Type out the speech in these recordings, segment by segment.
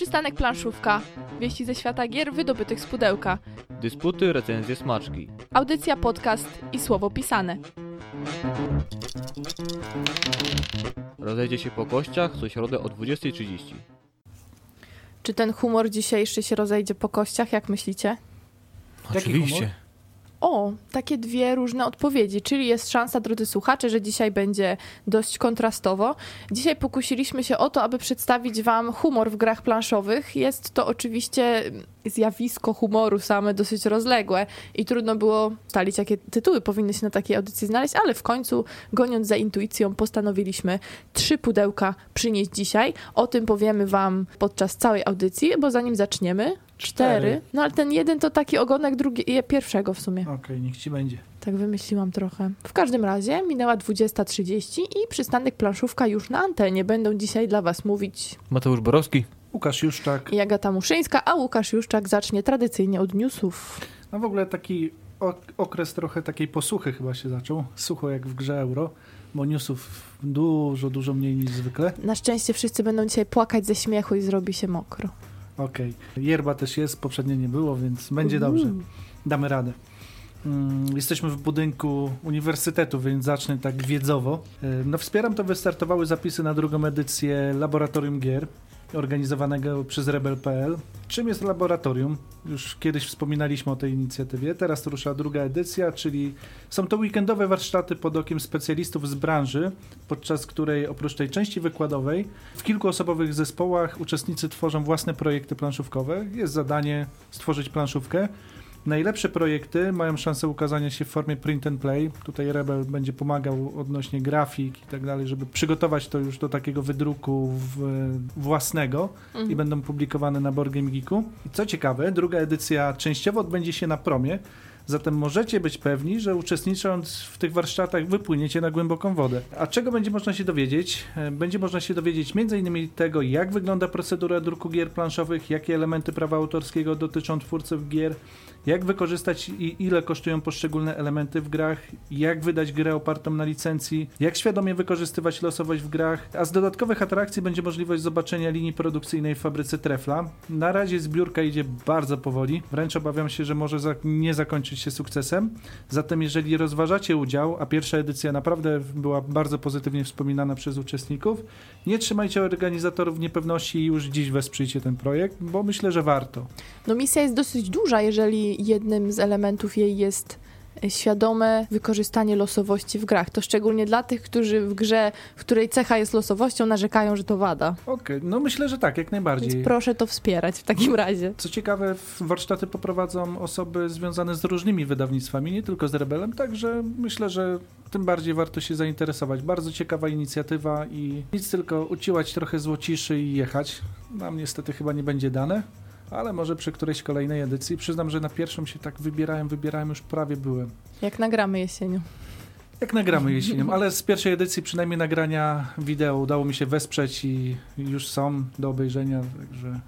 Przystanek planszówka. Wieści ze świata gier wydobytych z pudełka. Dysputy, recenzje, smaczki. Audycja, podcast i słowo pisane. Rozejdzie się po kościach co środę o 20.30. Czy ten humor dzisiejszy się rozejdzie po kościach, jak myślicie? Jaki humor? O, takie dwie różne odpowiedzi, czyli jest szansa, drodzy słuchacze, że dzisiaj będzie dość kontrastowo. Dzisiaj pokusiliśmy się o to, aby przedstawić Wam humor w grach planszowych. Jest to oczywiście zjawisko humoru same dosyć rozległe i trudno było stalić, jakie tytuły powinny się na takiej audycji znaleźć, ale w końcu, goniąc za intuicją, postanowiliśmy trzy pudełka przynieść dzisiaj. O tym powiemy Wam podczas całej audycji, bo zanim zaczniemy, cztery. No ale ten jeden to taki ogonek drugi, pierwszego w sumie. Okej, niech ci będzie. Tak wymyśliłam trochę. W każdym razie minęła 20.30 i przystanek planszówka już na antenie. Będą dzisiaj dla Was mówić Mateusz Borowski. Łukasz Juszczak. i Agata Muszyńska, a Łukasz Juszczak zacznie tradycyjnie od newsów. No w ogóle taki ok- okres trochę takiej posłuchy chyba się zaczął. Sucho jak w grze Euro, bo newsów dużo, dużo mniej niż zwykle. Na szczęście wszyscy będą dzisiaj płakać ze śmiechu i zrobi się mokro. Okej. Yerba też jest, poprzednio nie było, więc będzie dobrze. Mm. Damy radę. Mm, Jesteśmy w budynku uniwersytetu, więc zacznę tak wiedzowo. E, No wspieram to, wystartowały zapisy na drugą edycję Laboratorium Gier organizowanego przez Rebel.pl. Czym jest laboratorium? Już kiedyś wspominaliśmy o tej inicjatywie. Teraz rusza druga edycja, czyli są to weekendowe warsztaty pod okiem specjalistów z branży, podczas której oprócz tej części wykładowej w kilkuosobowych zespołach uczestnicy tworzą własne projekty planszówkowe. Jest zadanie stworzyć planszówkę. Najlepsze projekty mają szansę ukazania się w formie print and play. Tutaj Rebel będzie pomagał odnośnie grafik i tak dalej, żeby przygotować to już do takiego wydruku w, własnego i będą publikowane na Game Geeku. I co ciekawe, druga edycja częściowo odbędzie się na promie, zatem możecie być pewni, że uczestnicząc w tych warsztatach wypłyniecie na głęboką wodę. A czego będzie można się dowiedzieć? E, Będzie można się dowiedzieć m.in. tego, jak wygląda procedura druku gier planszowych, jakie elementy prawa autorskiego dotyczą twórców gier, jak wykorzystać i ile kosztują poszczególne elementy w grach, jak wydać grę opartą na licencji, jak świadomie wykorzystywać losowość w grach, a z dodatkowych atrakcji będzie możliwość zobaczenia linii produkcyjnej w fabryce Trefla. Na razie zbiórka idzie bardzo powoli, wręcz obawiam się, że może nie zakończyć się sukcesem. Zatem jeżeli rozważacie udział, a pierwsza edycja naprawdę była bardzo pozytywnie wspominana przez uczestników, nie trzymajcie organizatorów niepewności i już dziś wesprzyjcie ten projekt, bo myślę, że warto. No misja jest dosyć duża, jeżeli jednym z elementów jej jest świadome wykorzystanie losowości w grach. To szczególnie dla tych, którzy w grze, w której cecha jest losowością, narzekają, że to wada. Okej, no myślę, że tak, jak najbardziej. Więc proszę to wspierać w takim razie. Co ciekawe, warsztaty poprowadzą osoby związane z różnymi wydawnictwami, nie tylko z Rebelem, także myślę, że tym bardziej warto się zainteresować. Bardzo ciekawa inicjatywa i nic tylko uciłać trochę złociszy i jechać. Nam niestety chyba nie będzie dane, ale może przy którejś kolejnej edycji. Przyznam, że na pierwszą się tak wybierałem, wybierałem, już prawie byłem. Jak nagramy jesienią. Jak nagramy jesienią, ale z pierwszej edycji przynajmniej nagrania wideo udało mi się wesprzeć i już są do obejrzenia, także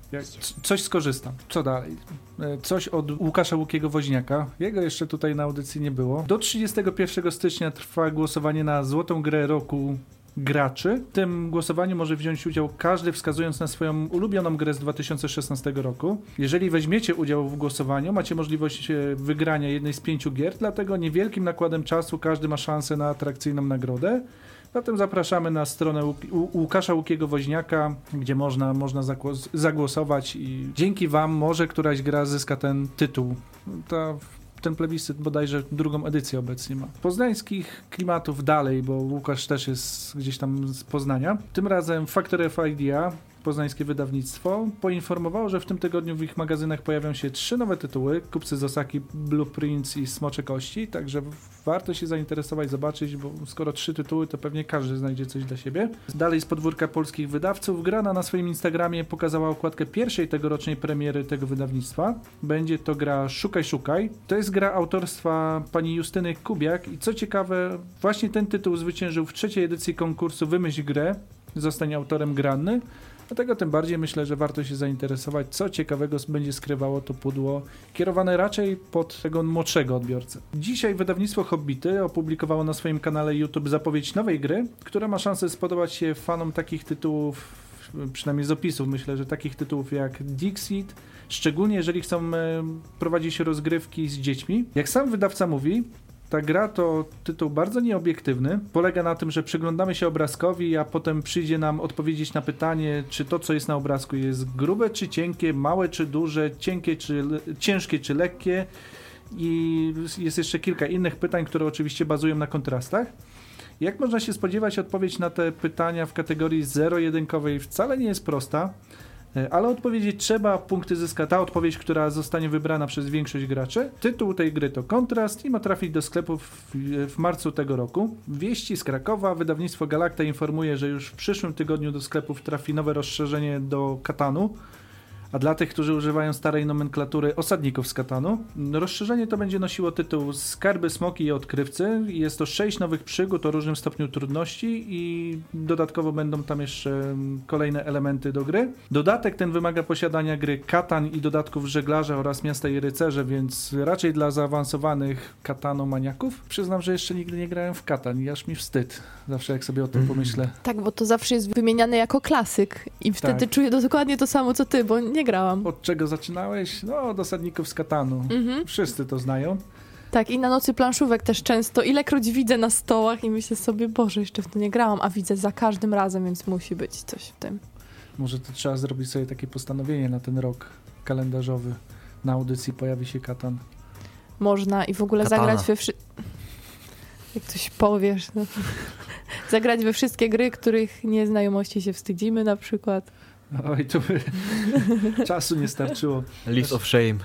coś skorzystam. Co dalej? E, Coś od Łukasza Łukiego Woźniaka. Jego jeszcze tutaj na audycji nie było. Do 31 stycznia trwa głosowanie na Złotą Grę Roku graczy. W tym głosowaniu może wziąć udział każdy wskazując na swoją ulubioną grę z 2016 roku. Jeżeli weźmiecie udział w głosowaniu, macie możliwość e, wygrania jednej z pięciu gier, dlatego niewielkim nakładem czasu każdy ma szansę na atrakcyjną nagrodę. Zatem zapraszamy na stronę Łuk- Łu- Łukasza Łukiego Woźniaka, gdzie można, można zagłos- zagłosować i dzięki Wam może któraś gra zyska ten tytuł. Ten plebiscyt bodajże drugą edycję obecnie ma. Poznańskich klimatów dalej, bo Łukasz też jest gdzieś tam z Poznania. Tym razem Factory of Idea, poznańskie wydawnictwo, poinformowało, że w tym tygodniu w ich magazynach pojawią się trzy nowe tytuły, Kupcy z Osaki, Blueprints i Smocze Kości, także warto się zainteresować, zobaczyć, bo skoro trzy tytuły, to pewnie każdy znajdzie coś dla siebie. Dalej z podwórka polskich wydawców, Grana na swoim Instagramie pokazała okładkę pierwszej tegorocznej premiery tego wydawnictwa. Będzie to gra Szukaj Szukaj. To jest gra autorstwa pani Justyny Kubiak i co ciekawe, właśnie ten tytuł zwyciężył w trzeciej edycji konkursu Wymyśl grę, zostanie autorem Granny. Dlatego tym bardziej myślę, że warto się zainteresować, co ciekawego będzie skrywało to pudło, kierowane raczej pod tego młodszego odbiorcę. Dzisiaj wydawnictwo Hobbity opublikowało na swoim kanale YouTube zapowiedź nowej gry, która ma szansę spodobać się fanom takich tytułów przynajmniej z opisów, myślę, że takich tytułów jak Dixit, szczególnie jeżeli chcą e, prowadzić rozgrywki z dziećmi. Jak sam wydawca mówi, ta gra to tytuł bardzo nieobiektywny. Polega na tym, że przyglądamy się obrazkowi, a potem przyjdzie nam odpowiedzieć na pytanie, czy to, co jest na obrazku, jest grube czy cienkie, małe czy duże, cienkie czy ciężkie czy lekkie. I jest jeszcze kilka innych pytań, które oczywiście bazują na kontrastach. Jak można się spodziewać, odpowiedź na te pytania w kategorii zero-jedynkowej wcale nie jest prosta. E, ale odpowiedzieć trzeba, punkty zyska ta odpowiedź, która zostanie wybrana przez większość graczy. Tytuł tej gry to Kontrast i ma trafić do sklepów w, w marcu tego roku. Wieści z Krakowa, wydawnictwo Galacta informuje, że już w przyszłym tygodniu do sklepów trafi nowe rozszerzenie do Katanu a dla tych, którzy używają starej nomenklatury osadników z Katanu, rozszerzenie to będzie nosiło tytuł Skarby, Smoki i Odkrywcy. Jest to sześć nowych przygód o różnym stopniu trudności i dodatkowo będą tam jeszcze kolejne elementy do gry. Dodatek ten wymaga posiadania gry Katan i dodatków żeglarza oraz miasta i rycerze, więc raczej dla zaawansowanych katanomaniaków. Przyznam, że jeszcze nigdy nie grałem w Katan i aż mi wstyd. Zawsze jak sobie o tym mhm. pomyślę. Tak, bo to zawsze jest wymieniane jako klasyk i wtedy tak. czuję dokładnie to samo co ty, bo nie nie grałam. Od czego zaczynałeś? No, od osadników z Katanu. Mhm. Wszyscy to znają. Tak, i na nocy planszówek też często. Ilekroć widzę na stołach i myślę sobie, Boże, jeszcze w to nie grałam, a widzę za każdym razem, więc musi być coś w tym. Może to trzeba zrobić sobie takie postanowienie na ten rok kalendarzowy. Na audycji pojawi się Katan. Można i w ogóle Katana. zagrać we wszystkie... Jak coś powiesz, no. zagrać we wszystkie gry, których nieznajomości się wstydzimy na przykład. Oj, tu by czasu nie starczyło. List of shame.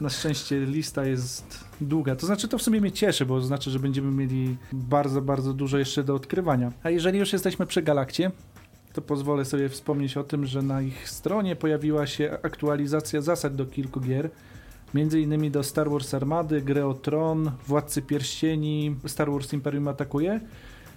Na szczęście lista jest długa. To znaczy, to w sumie mnie cieszy, bo to znaczy, że będziemy mieli bardzo, bardzo dużo jeszcze do odkrywania. A jeżeli już jesteśmy przy Galakcie, to pozwolę sobie wspomnieć o tym, że na ich stronie pojawiła się aktualizacja zasad do kilku gier. Między innymi do Star Wars Armady, Gry o Tron, Władcy Pierścieni, Star Wars Imperium Atakuje.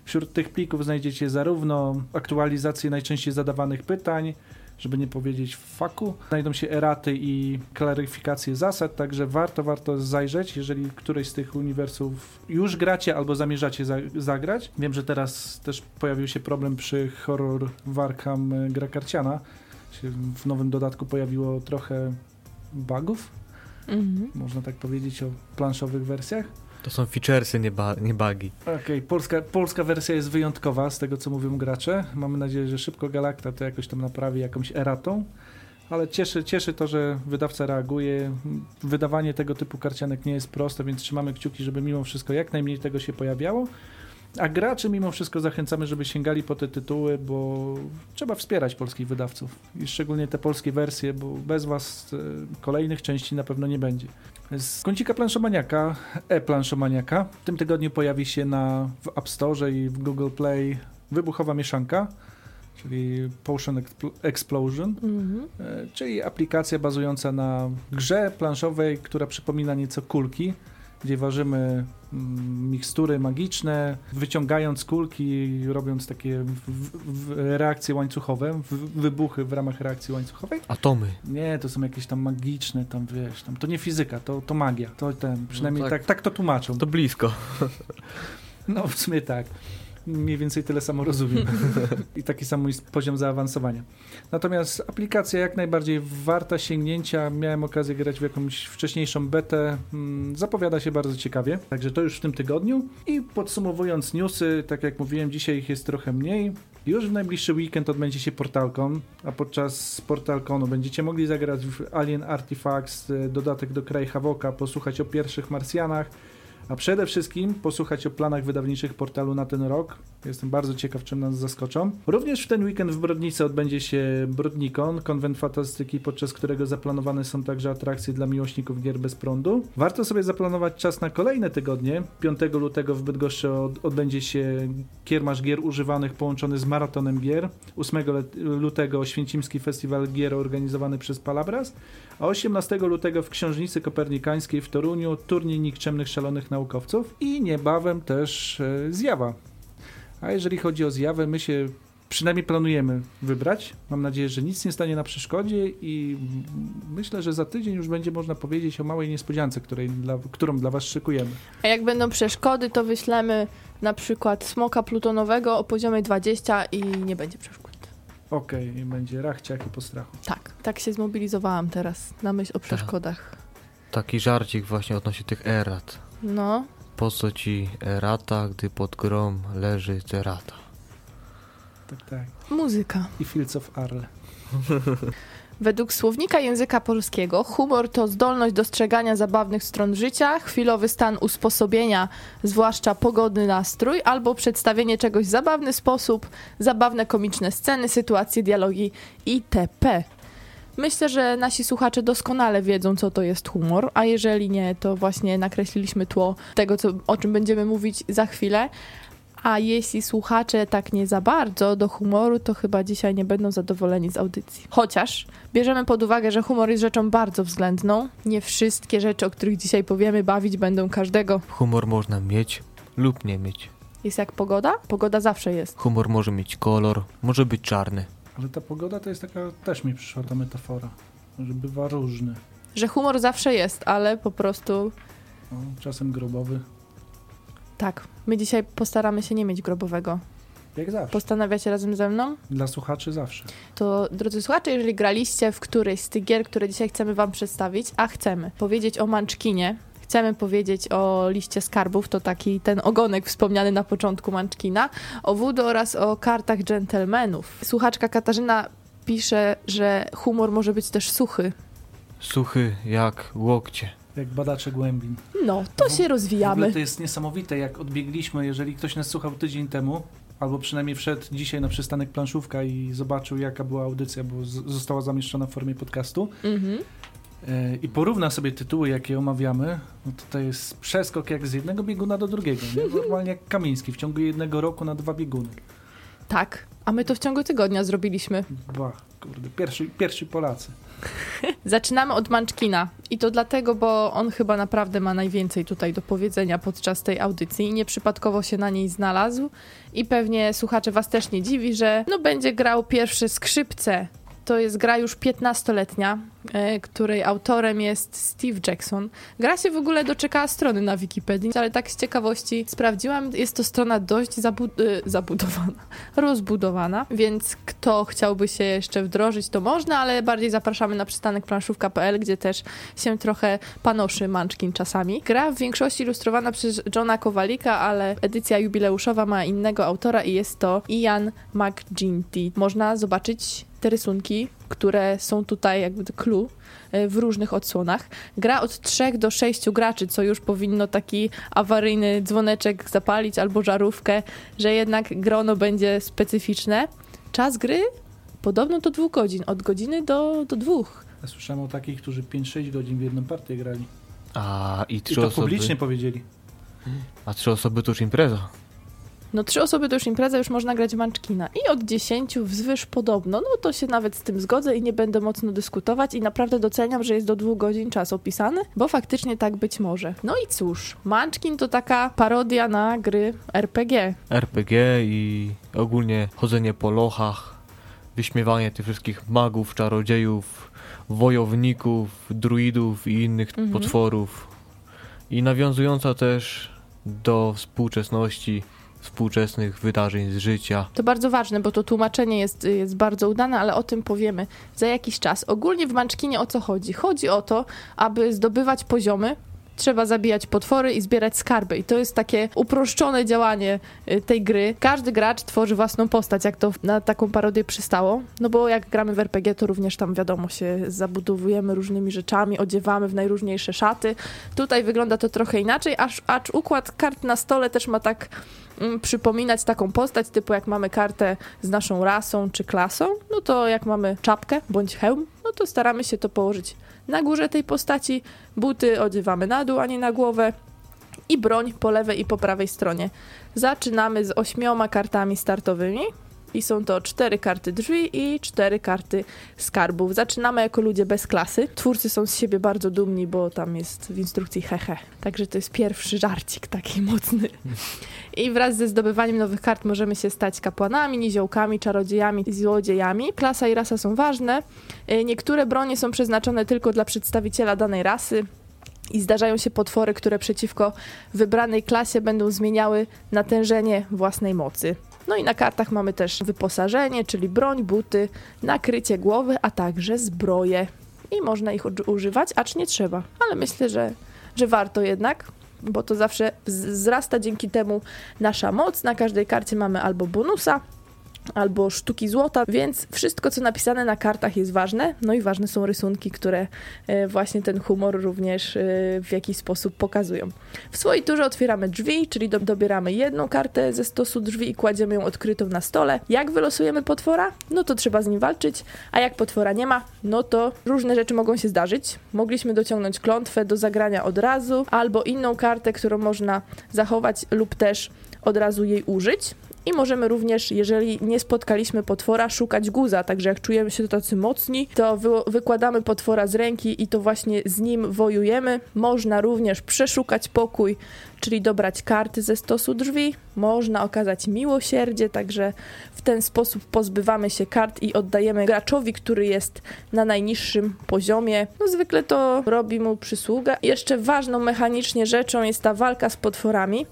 Wśród tych plików znajdziecie zarówno aktualizację najczęściej zadawanych pytań, żeby nie powiedzieć faku. Znajdą się eraty i klaryfikacje zasad, także warto, warto zajrzeć, jeżeli któreś z tych uniwersów już gracie albo zamierzacie za zagrać. Wiem, że teraz też pojawił się problem przy horror Warkham e, gra karciana. W nowym dodatku pojawiło trochę bugów, -hmm. można tak powiedzieć o planszowych wersjach. To są featuresy, nie, ba nie bugi. Okej, okay. polska, polska wersja jest wyjątkowa z tego, co mówią gracze. Mamy nadzieję, że szybko Galacta to jakoś tam naprawi jakąś eratą. Ale cieszy, cieszy to, że wydawca reaguje. Wydawanie tego typu karcianek nie jest proste, więc trzymamy kciuki, żeby mimo wszystko jak najmniej tego się pojawiało. A graczy mimo wszystko zachęcamy, żeby sięgali po te tytuły, bo trzeba wspierać polskich wydawców i szczególnie te polskie wersje, bo bez was e, kolejnych części na pewno nie będzie. Z kącika planszomaniaka, e-planszomaniaka, w tym tygodniu pojawi się na, w App Store i w Google Play wybuchowa mieszanka, czyli Potion Explosion, mm -hmm. czyli aplikacja bazująca na grze planszowej, która przypomina nieco kulki gdzie ważymy mikstury magiczne, wyciągając kulki, robiąc takie w, w reakcje łańcuchowe, wybuchy w ramach reakcji łańcuchowej. Atomy. Nie, to są jakieś tam magiczne, tam wiesz, tam, to nie fizyka, to, to magia. To ten, przynajmniej no tak, tak, tak to tłumaczą. To blisko. No, w sumie tak mniej więcej tyle samo rozumiem. I taki sam mój poziom zaawansowania. Natomiast aplikacja jak najbardziej warta sięgnięcia. Miałem okazję grać w jakąś wcześniejszą betę. Mm, zapowiada się bardzo ciekawie. Także to już w tym tygodniu. I podsumowując newsy, tak jak mówiłem, dzisiaj ich jest trochę mniej. Już w najbliższy weekend odbędzie się Portalcon, a podczas Portalconu będziecie mogli zagrać w Alien Artifacts, e, dodatek do Kraj Havoka, posłuchać o pierwszych Marsjanach, a przede wszystkim posłuchać o planach wydawniczych portalu na ten rok. Jestem bardzo ciekaw, czym nas zaskoczą. Również w ten weekend w Brodnicy odbędzie się Brodnikon, konwent fantastyki, podczas którego zaplanowane są także atrakcje dla miłośników gier bez prądu. Warto sobie zaplanować czas na kolejne tygodnie. 5 lutego w Bydgoszczy odbędzie się kiermasz gier używanych połączony z maratonem gier. 8 lutego Święcimski Festiwal Gier organizowany przez Palabras, a 18 lutego w Książnicy Kopernikańskiej w Toruniu turniej nikczemnych szalonych naukowców i niebawem też e, zjawa. A jeżeli chodzi o zjawę, my się przynajmniej planujemy wybrać. Mam nadzieję, że nic nie stanie na przeszkodzie i myślę, że za tydzień już będzie można powiedzieć o małej niespodziance, której dla, którą dla Was szykujemy. A jak będą przeszkody, to wyślemy na przykład smoka plutonowego o poziomie 20 i nie będzie przeszkód. Okej, i będzie rachciak i po strachu. Tak, tak się zmobilizowałam teraz na myśl o przeszkodach. Taki żarcik właśnie odnośnie tych erat. No, Po co ci erata, gdy pod grom leży cerata? Tak, tak. muzyka. I Fields of Arle. Według słownika języka polskiego humor to zdolność dostrzegania zabawnych stron życia, chwilowy stan usposobienia, zwłaszcza pogodny nastrój, albo przedstawienie czegoś w zabawny sposób, zabawne komiczne sceny, sytuacje, dialogi itp. Myślę, że nasi słuchacze doskonale wiedzą, co to jest humor, a jeżeli nie, to właśnie nakreśliliśmy tło tego, co, o czym będziemy mówić za chwilę. A jeśli słuchacze tak nie za bardzo do humoru, to chyba dzisiaj nie będą zadowoleni z audycji. Chociaż bierzemy pod uwagę, że humor jest rzeczą bardzo względną. Nie wszystkie rzeczy, o których dzisiaj powiemy, bawić będą każdego. Humor można mieć lub nie mieć. Jest jak pogoda? Pogoda zawsze jest. Humor może mieć kolor, może być czarny. Ale ta pogoda to jest taka, też mi przyszła ta metafora, że bywa różny. Że humor zawsze jest, ale po prostu No, czasem grobowy, tak. My dzisiaj postaramy się nie mieć grobowego. jak zawsze. Postanawiacie razem ze mną? Dla słuchaczy zawsze. To, drodzy słuchacze, jeżeli graliście w którejś z tych gier, które dzisiaj chcemy wam przedstawić, a chcemy powiedzieć o Munchkinie, chcemy powiedzieć o liście skarbów, to taki ten ogonek wspomniany na początku Munchkina, o Voodoo oraz o kartach dżentelmenów. Słuchaczka Katarzyna pisze, że humor może być też suchy. Suchy jak łokcie. Jak badacze głębin. No, to W- się W ogóle rozwijamy. to jest niesamowite, jak odbiegliśmy, jeżeli ktoś nas słuchał tydzień temu, albo przynajmniej wszedł dzisiaj na przystanek planszówka i zobaczył, jaka była audycja, bo z- została zamieszczona w formie podcastu Mhm. I porówna sobie tytuły, jakie omawiamy, no to to jest przeskok jak z jednego bieguna do drugiego, nie? normalnie jak Kamiński, w ciągu jednego roku na dwa bieguny. Tak, a my to w ciągu tygodnia zrobiliśmy. Bah, kurde, pierwszy, pierwsi Polacy. Zaczynamy od Munchkina i to dlatego, bo on chyba naprawdę ma najwięcej tutaj do powiedzenia podczas tej audycji i nieprzypadkowo się na niej znalazł i pewnie słuchacze was też nie dziwi, że no będzie grał pierwsze skrzypce. To jest gra już 15-letnia, e, której autorem jest Steve Jackson. Gra się w ogóle doczekała strony na Wikipedii, ale tak z ciekawości sprawdziłam, jest to strona dość zabu- e, zabudowana, rozbudowana, więc kto chciałby się jeszcze wdrożyć, to można, ale bardziej zapraszamy na przystanek planszówka.pl, gdzie też się trochę panoszy Munchkin czasami. Gra w większości ilustrowana przez Johna Kowalika, ale edycja jubileuszowa ma innego autora i jest to Ian McGinty. Można zobaczyć te rysunki, które są tutaj jakby to clue e, w różnych odsłonach. Gra od 3 do 6 graczy, co już powinno taki awaryjny dzwoneczek zapalić albo żarówkę, że jednak grono będzie specyficzne. Czas gry podobno do dwóch godzin, od godziny do, do dwóch. Ja słyszałem o takich, którzy 5-6 godzin w jedną partię grali. A i I trzy to osoby. publicznie powiedzieli. A trzy osoby to już impreza. No trzy osoby to już impreza, już można grać w Munchkina. I od 10 wzwyż podobno, no to się nawet z tym zgodzę i nie będę mocno dyskutować i naprawdę doceniam, że jest do dwóch godzin czas opisany, bo faktycznie tak być może. No i cóż, Munchkin to taka parodia na gry RPG. RPG i ogólnie chodzenie po lochach, wyśmiewanie tych wszystkich magów, czarodziejów, wojowników, druidów i innych Mhm. potworów. I nawiązująca też do współczesności, współczesnych wydarzeń z życia. To bardzo ważne, bo to tłumaczenie jest, jest bardzo udane, ale o tym powiemy za jakiś czas. Ogólnie w Munchkinie o co chodzi? Chodzi o to, aby zdobywać poziomy, trzeba zabijać potwory i zbierać skarby. I to jest takie uproszczone działanie y, tej gry. Każdy gracz tworzy własną postać, jak to na taką parodię przystało. No bo jak gramy w RPG, to również tam wiadomo się zabudowujemy różnymi rzeczami, odziewamy w najróżniejsze szaty. Tutaj wygląda to trochę inaczej, aż, acz układ kart na stole też ma tak mm, przypominać taką postać, typu jak mamy kartę z naszą rasą czy klasą, no to jak mamy czapkę bądź hełm, no to staramy się to położyć na górze tej postaci, buty odziewamy na dół, a nie na głowę i broń po lewej i po prawej stronie. Zaczynamy z ośmioma kartami startowymi i są to cztery karty drzwi i cztery karty skarbów. Zaczynamy jako ludzie bez klasy. Twórcy są z siebie bardzo dumni, bo tam jest w instrukcji hehe. Także to jest pierwszy żarcik taki mocny. I wraz ze zdobywaniem nowych kart możemy się stać kapłanami, niziołkami, czarodziejami i złodziejami. Klasa i rasa są ważne. E, Niektóre bronie są przeznaczone tylko dla przedstawiciela danej rasy. I zdarzają się potwory, które przeciwko wybranej klasie będą zmieniały natężenie własnej mocy. No i na kartach mamy też wyposażenie, czyli broń, buty, nakrycie głowy, a także zbroje. I można ich używać, acz nie trzeba. Ale myślę, że, że warto jednak, bo to zawsze wzrasta dzięki temu nasza moc. Na każdej karcie mamy albo bonusa, albo sztuki złota, więc wszystko, co napisane na kartach jest ważne. No i ważne są rysunki, które e, właśnie ten humor również e, w jakiś sposób pokazują. W swojej turze otwieramy drzwi, czyli dobieramy jedną kartę ze stosu drzwi i kładziemy ją odkrytą na stole. Jak wylosujemy potwora? No to trzeba z nim walczyć, a jak potwora nie ma, no to różne rzeczy mogą się zdarzyć. Mogliśmy dociągnąć klątwę do zagrania od razu, albo inną kartę, którą można zachować lub też od razu jej użyć. I możemy również, jeżeli nie spotkaliśmy potwora, szukać guza. Także jak czujemy się tacy mocni, to wy wykładamy potwora z ręki i to właśnie z nim wojujemy. Można również przeszukać pokój, czyli dobrać karty ze stosu drzwi. Można okazać miłosierdzie, także w ten sposób pozbywamy się kart i oddajemy graczowi, który jest na najniższym poziomie. No zwykle to robi mu przysługę. Jeszcze ważną mechanicznie rzeczą jest ta walka z potworami.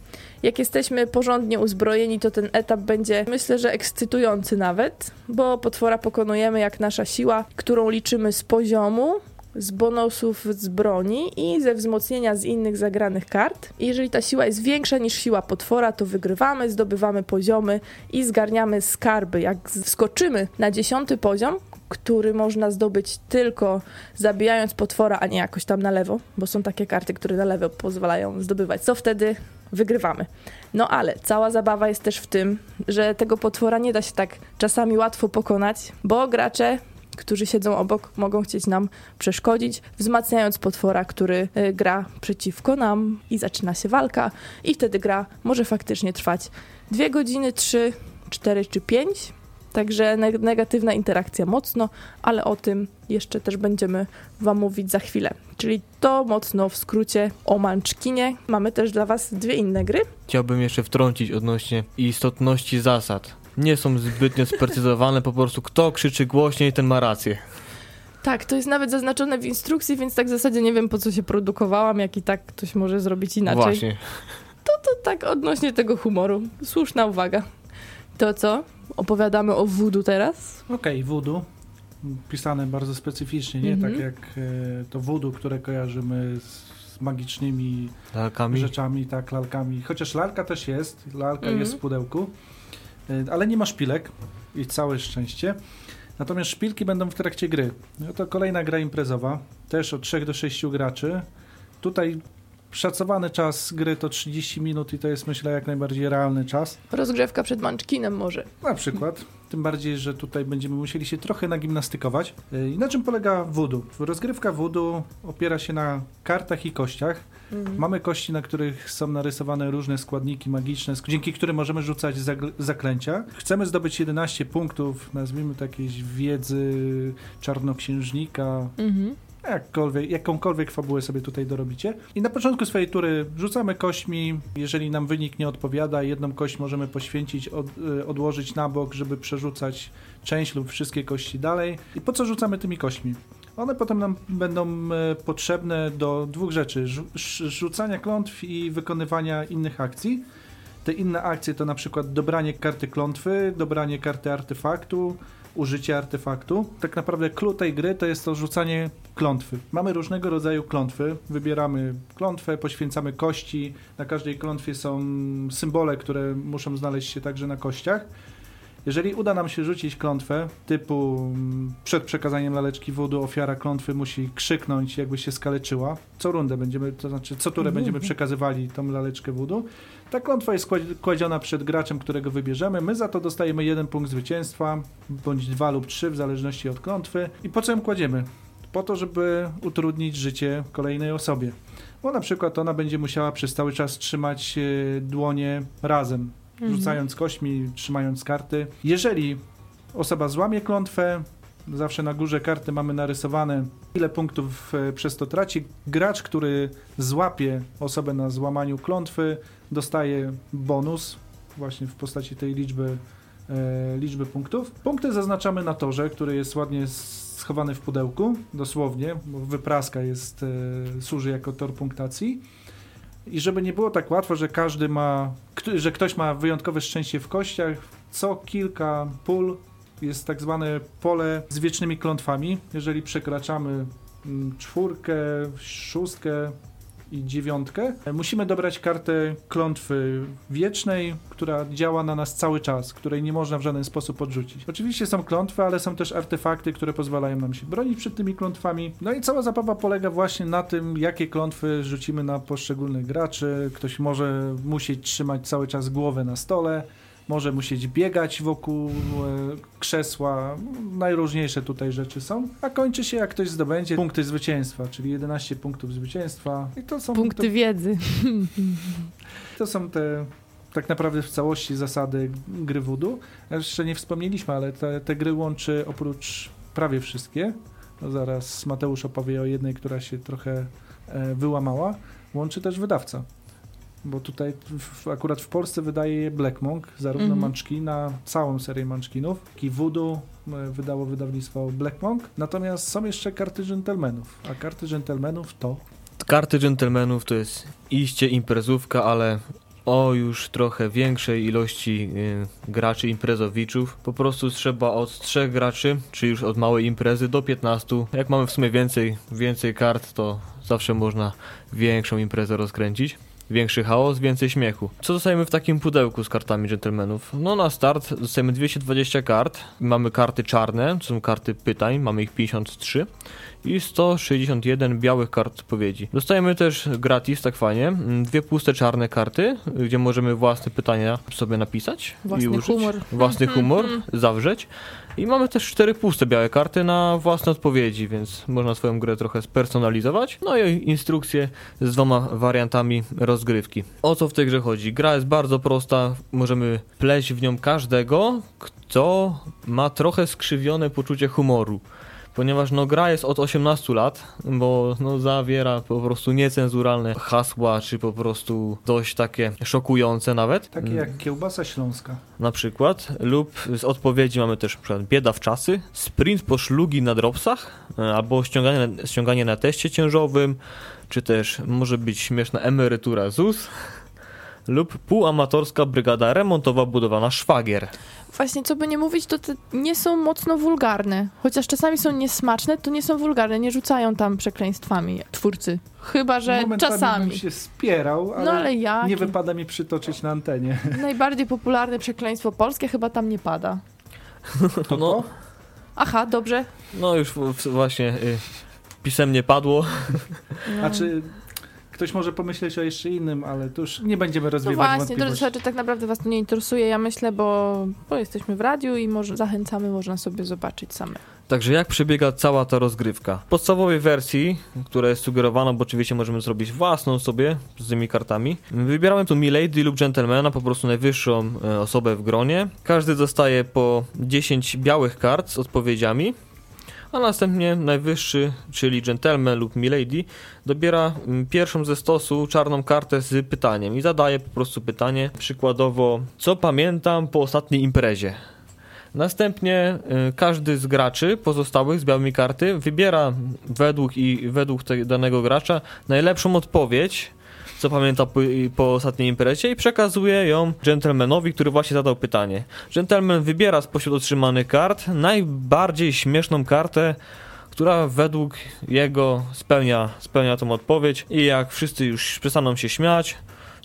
Jak jesteśmy porządnie uzbrojeni, to ten etap będzie myślę, że ekscytujący nawet, bo potwora pokonujemy jak nasza siła, którą liczymy z poziomu, z bonusów z broni i ze wzmocnienia z innych zagranych kart. I jeżeli ta siła jest większa niż siła potwora, to wygrywamy, zdobywamy poziomy i zgarniamy skarby. Jak skoczymy na dziesiąty poziom, który można zdobyć tylko zabijając potwora, a nie jakoś tam na lewo, bo są takie karty, które na lewo pozwalają zdobywać. Co wtedy wygrywamy. No ale cała zabawa jest też w tym, że tego potwora nie da się tak czasami łatwo pokonać, bo gracze którzy siedzą obok, mogą chcieć nam przeszkodzić, wzmacniając potwora, który y, gra przeciwko nam i zaczyna się walka. I wtedy gra może faktycznie trwać dwie godziny, trzy, cztery czy pięć. Także negatywna interakcja mocno, ale o tym jeszcze też będziemy Wam mówić za chwilę. Czyli to mocno w skrócie o Manczkinie. Mamy też dla Was dwie inne gry. Chciałbym jeszcze wtrącić odnośnie istotności zasad. Nie są zbytnio sprecyzowane, po prostu kto krzyczy głośniej, ten ma rację. Tak, to jest nawet zaznaczone w instrukcji, więc tak w zasadzie nie wiem po co się produkowałam, jak i tak ktoś może zrobić inaczej. Właśnie. To, to tak odnośnie tego humoru. Słuszna uwaga. To co? Opowiadamy o voodoo teraz? Okej, okay, voodoo. Pisane bardzo specyficznie, nie? Tak jak e, to voodoo, które kojarzymy z, magicznymi lalkami. rzeczami, tak, lalkami. Chociaż lalka też jest, lalka mm jest w pudełku, e, ale nie ma szpilek i całe szczęście. Natomiast szpilki będą w trakcie gry. No to kolejna gra imprezowa, też od 3 do 6 graczy. Tutaj Szacowany czas gry to 30 minut i to jest myślę jak najbardziej realny czas. Rozgrzewka przed Munchkinem może. Na przykład. Tym bardziej, że tutaj będziemy musieli się trochę nagimnastykować. Y, I na czym polega voodoo? Rozgrywka voodoo opiera się na kartach i kościach. Mhm. Mamy kości, na których są narysowane różne składniki magiczne, dzięki którym możemy rzucać zaklęcia. Chcemy zdobyć 11 punktów, nazwijmy to jakiejś wiedzy czarnoksiężnika. Mhm jakkolwiek, jakąkolwiek fabułę sobie tutaj dorobicie. I na początku swojej tury rzucamy kośćmi, jeżeli nam wynik nie odpowiada, jedną kość możemy poświęcić, od, y, odłożyć na bok, żeby przerzucać część lub wszystkie kości dalej. I po co rzucamy tymi kośćmi? One potem nam będą y, potrzebne do dwóch rzeczy: rzucania klątw i wykonywania innych akcji. Te inne akcje to na przykład dobranie karty klątwy, dobranie karty artefaktu, użycie artefaktu. Tak naprawdę clue tej gry to jest to rzucanie klątwy. Mamy różnego rodzaju klątwy, wybieramy klątwę, poświęcamy kości, na każdej klątwie są symbole, które muszą znaleźć się także na kościach. Jeżeli uda nam się rzucić klątwę, typu mm, przed przekazaniem laleczki wodu ofiara klątwy musi krzyknąć, jakby się skaleczyła. Co rundę będziemy, to znaczy co turę będziemy przekazywali tą laleczkę wodu. Ta klątwa jest kładziona przed graczem, którego wybierzemy. My za to dostajemy jeden punkt zwycięstwa, bądź dwa lub trzy, w zależności od klątwy. I po co ją kładziemy? Po to, żeby utrudnić życie kolejnej osobie. Bo na przykład ona będzie musiała przez cały czas trzymać e, dłonie razem, mhm. Rzucając kośćmi, trzymając karty. Jeżeli osoba złamie klątwę, zawsze na górze karty mamy narysowane, ile punktów e, przez to traci. Gracz, który złapie osobę na złamaniu klątwy, dostaje bonus właśnie w postaci tej liczby, e, liczby punktów. Punkty zaznaczamy na torze, który jest ładnie schowany w pudełku, dosłownie, bo wypraska jest, e, służy jako tor punktacji. I żeby nie było tak łatwo, że każdy ma, że ktoś ma wyjątkowe szczęście w kościach, Co kilka pól jest tak zwane pole z wiecznymi klątwami. Jeżeli przekraczamy mm, czwórkę, szóstkę i dziewiątkę, musimy dobrać kartę klątwy wiecznej, która działa na nas cały czas, której nie można w żaden sposób odrzucić. Oczywiście są klątwy, ale są też artefakty, które pozwalają nam się bronić przed tymi klątwami. No i cała zabawa polega właśnie na tym, jakie klątwy rzucimy na poszczególnych graczy. Ktoś może musieć trzymać cały czas głowę na stole, może musieć biegać wokół e, krzesła. Najróżniejsze tutaj rzeczy są. A kończy się, jak ktoś zdobędzie punkty zwycięstwa, czyli 11 punktów zwycięstwa. I to są Punkty to, wiedzy. to są te tak naprawdę w całości zasady gry voodoo. Jeszcze nie wspomnieliśmy, ale te, te gry łączy oprócz prawie wszystkie. No zaraz Mateusz opowie o jednej, która się trochę e, wyłamała. Łączy też wydawca. Bo tutaj w, akurat w Polsce wydaje je Black Monk, zarówno Mhm. Munchkina, całą serię Munchkinów, jak i Voodoo e, wydało wydawnictwo Black Monk. Natomiast są jeszcze karty dżentelmenów, a karty dżentelmenów to Karty dżentelmenów to jest iście imprezówka, ale o już trochę większej ilości y, graczy imprezowiczów. Po prostu trzeba od trzech graczy, czy już od małej imprezy do 15. Jak mamy w sumie więcej, więcej kart, to zawsze można większą imprezę rozkręcić. Większy chaos, więcej śmiechu. Co dostajemy w takim pudełku z kartami dżentelmenów? No na start dostajemy 220 kart. Mamy karty czarne, to są karty pytań, mamy ich 53 i 161 białych kart odpowiedzi. Dostajemy też gratis, tak fajnie, mm, dwie puste czarne karty, gdzie możemy własne pytania sobie napisać i Własny użyć. humor. Własny humor, zawrzeć. I mamy też cztery puste białe karty na własne odpowiedzi, więc można swoją grę trochę spersonalizować. No i instrukcje z dwoma wariantami rozgrywki. O co w tej grze chodzi? Gra jest bardzo prosta, możemy pleść w nią każdego, kto ma trochę skrzywione poczucie humoru. Ponieważ no, gra jest od 18 lat, bo no, zawiera po prostu niecenzuralne hasła, czy po prostu dość takie szokujące nawet. takie jak kiełbasa śląska. Na przykład, lub z odpowiedzi mamy też przykład bieda w czasy, sprint po szlugi na dropsach, e, albo ściąganie, ściąganie na teście ciężowym, czy też może być śmieszna emerytura ZUS, lub półamatorska brygada remontowa budowana szwagier. Właśnie, co by nie mówić, to te nie są mocno wulgarne. Chociaż czasami są niesmaczne, to nie są wulgarne. Nie rzucają tam przekleństwami twórcy. Chyba, że Momentami czasami. bym się spierał, ale, No ale nie wypada mi przytoczyć na antenie. Najbardziej popularne przekleństwo polskie chyba tam nie pada. To No. to? Aha, dobrze. No już w- w- właśnie y, pisemnie padło. No. A czy ktoś może pomyśleć o jeszcze innym, ale to już nie będziemy No rozwiewać właśnie, drodzy słuchacze, tak naprawdę was to nie interesuje, ja myślę, bo, bo jesteśmy w radiu i może, zachęcamy, można sobie zobaczyć same. Także jak przebiega cała ta rozgrywka? W podstawowej wersji, która jest sugerowana, bo oczywiście możemy zrobić własną sobie z tymi kartami, wybieramy tu Milady lub Gentlemana, po prostu najwyższą e, osobę w gronie. Każdy dostaje po 10 białych kart z odpowiedziami, a następnie najwyższy, czyli Gentleman lub Milady, dobiera mm, pierwszą ze stosu czarną kartę z pytaniem i zadaje po prostu pytanie, przykładowo, co pamiętam po ostatniej imprezie? Następnie y, każdy z graczy pozostałych z białymi karty wybiera według i według danego gracza najlepszą odpowiedź, co pamięta po, po ostatniej imprezie i przekazuje ją gentlemanowi, który właśnie zadał pytanie. Gentleman wybiera spośród otrzymanych kart najbardziej śmieszną kartę, która według jego spełnia, spełnia tą odpowiedź i jak wszyscy już przestaną się śmiać,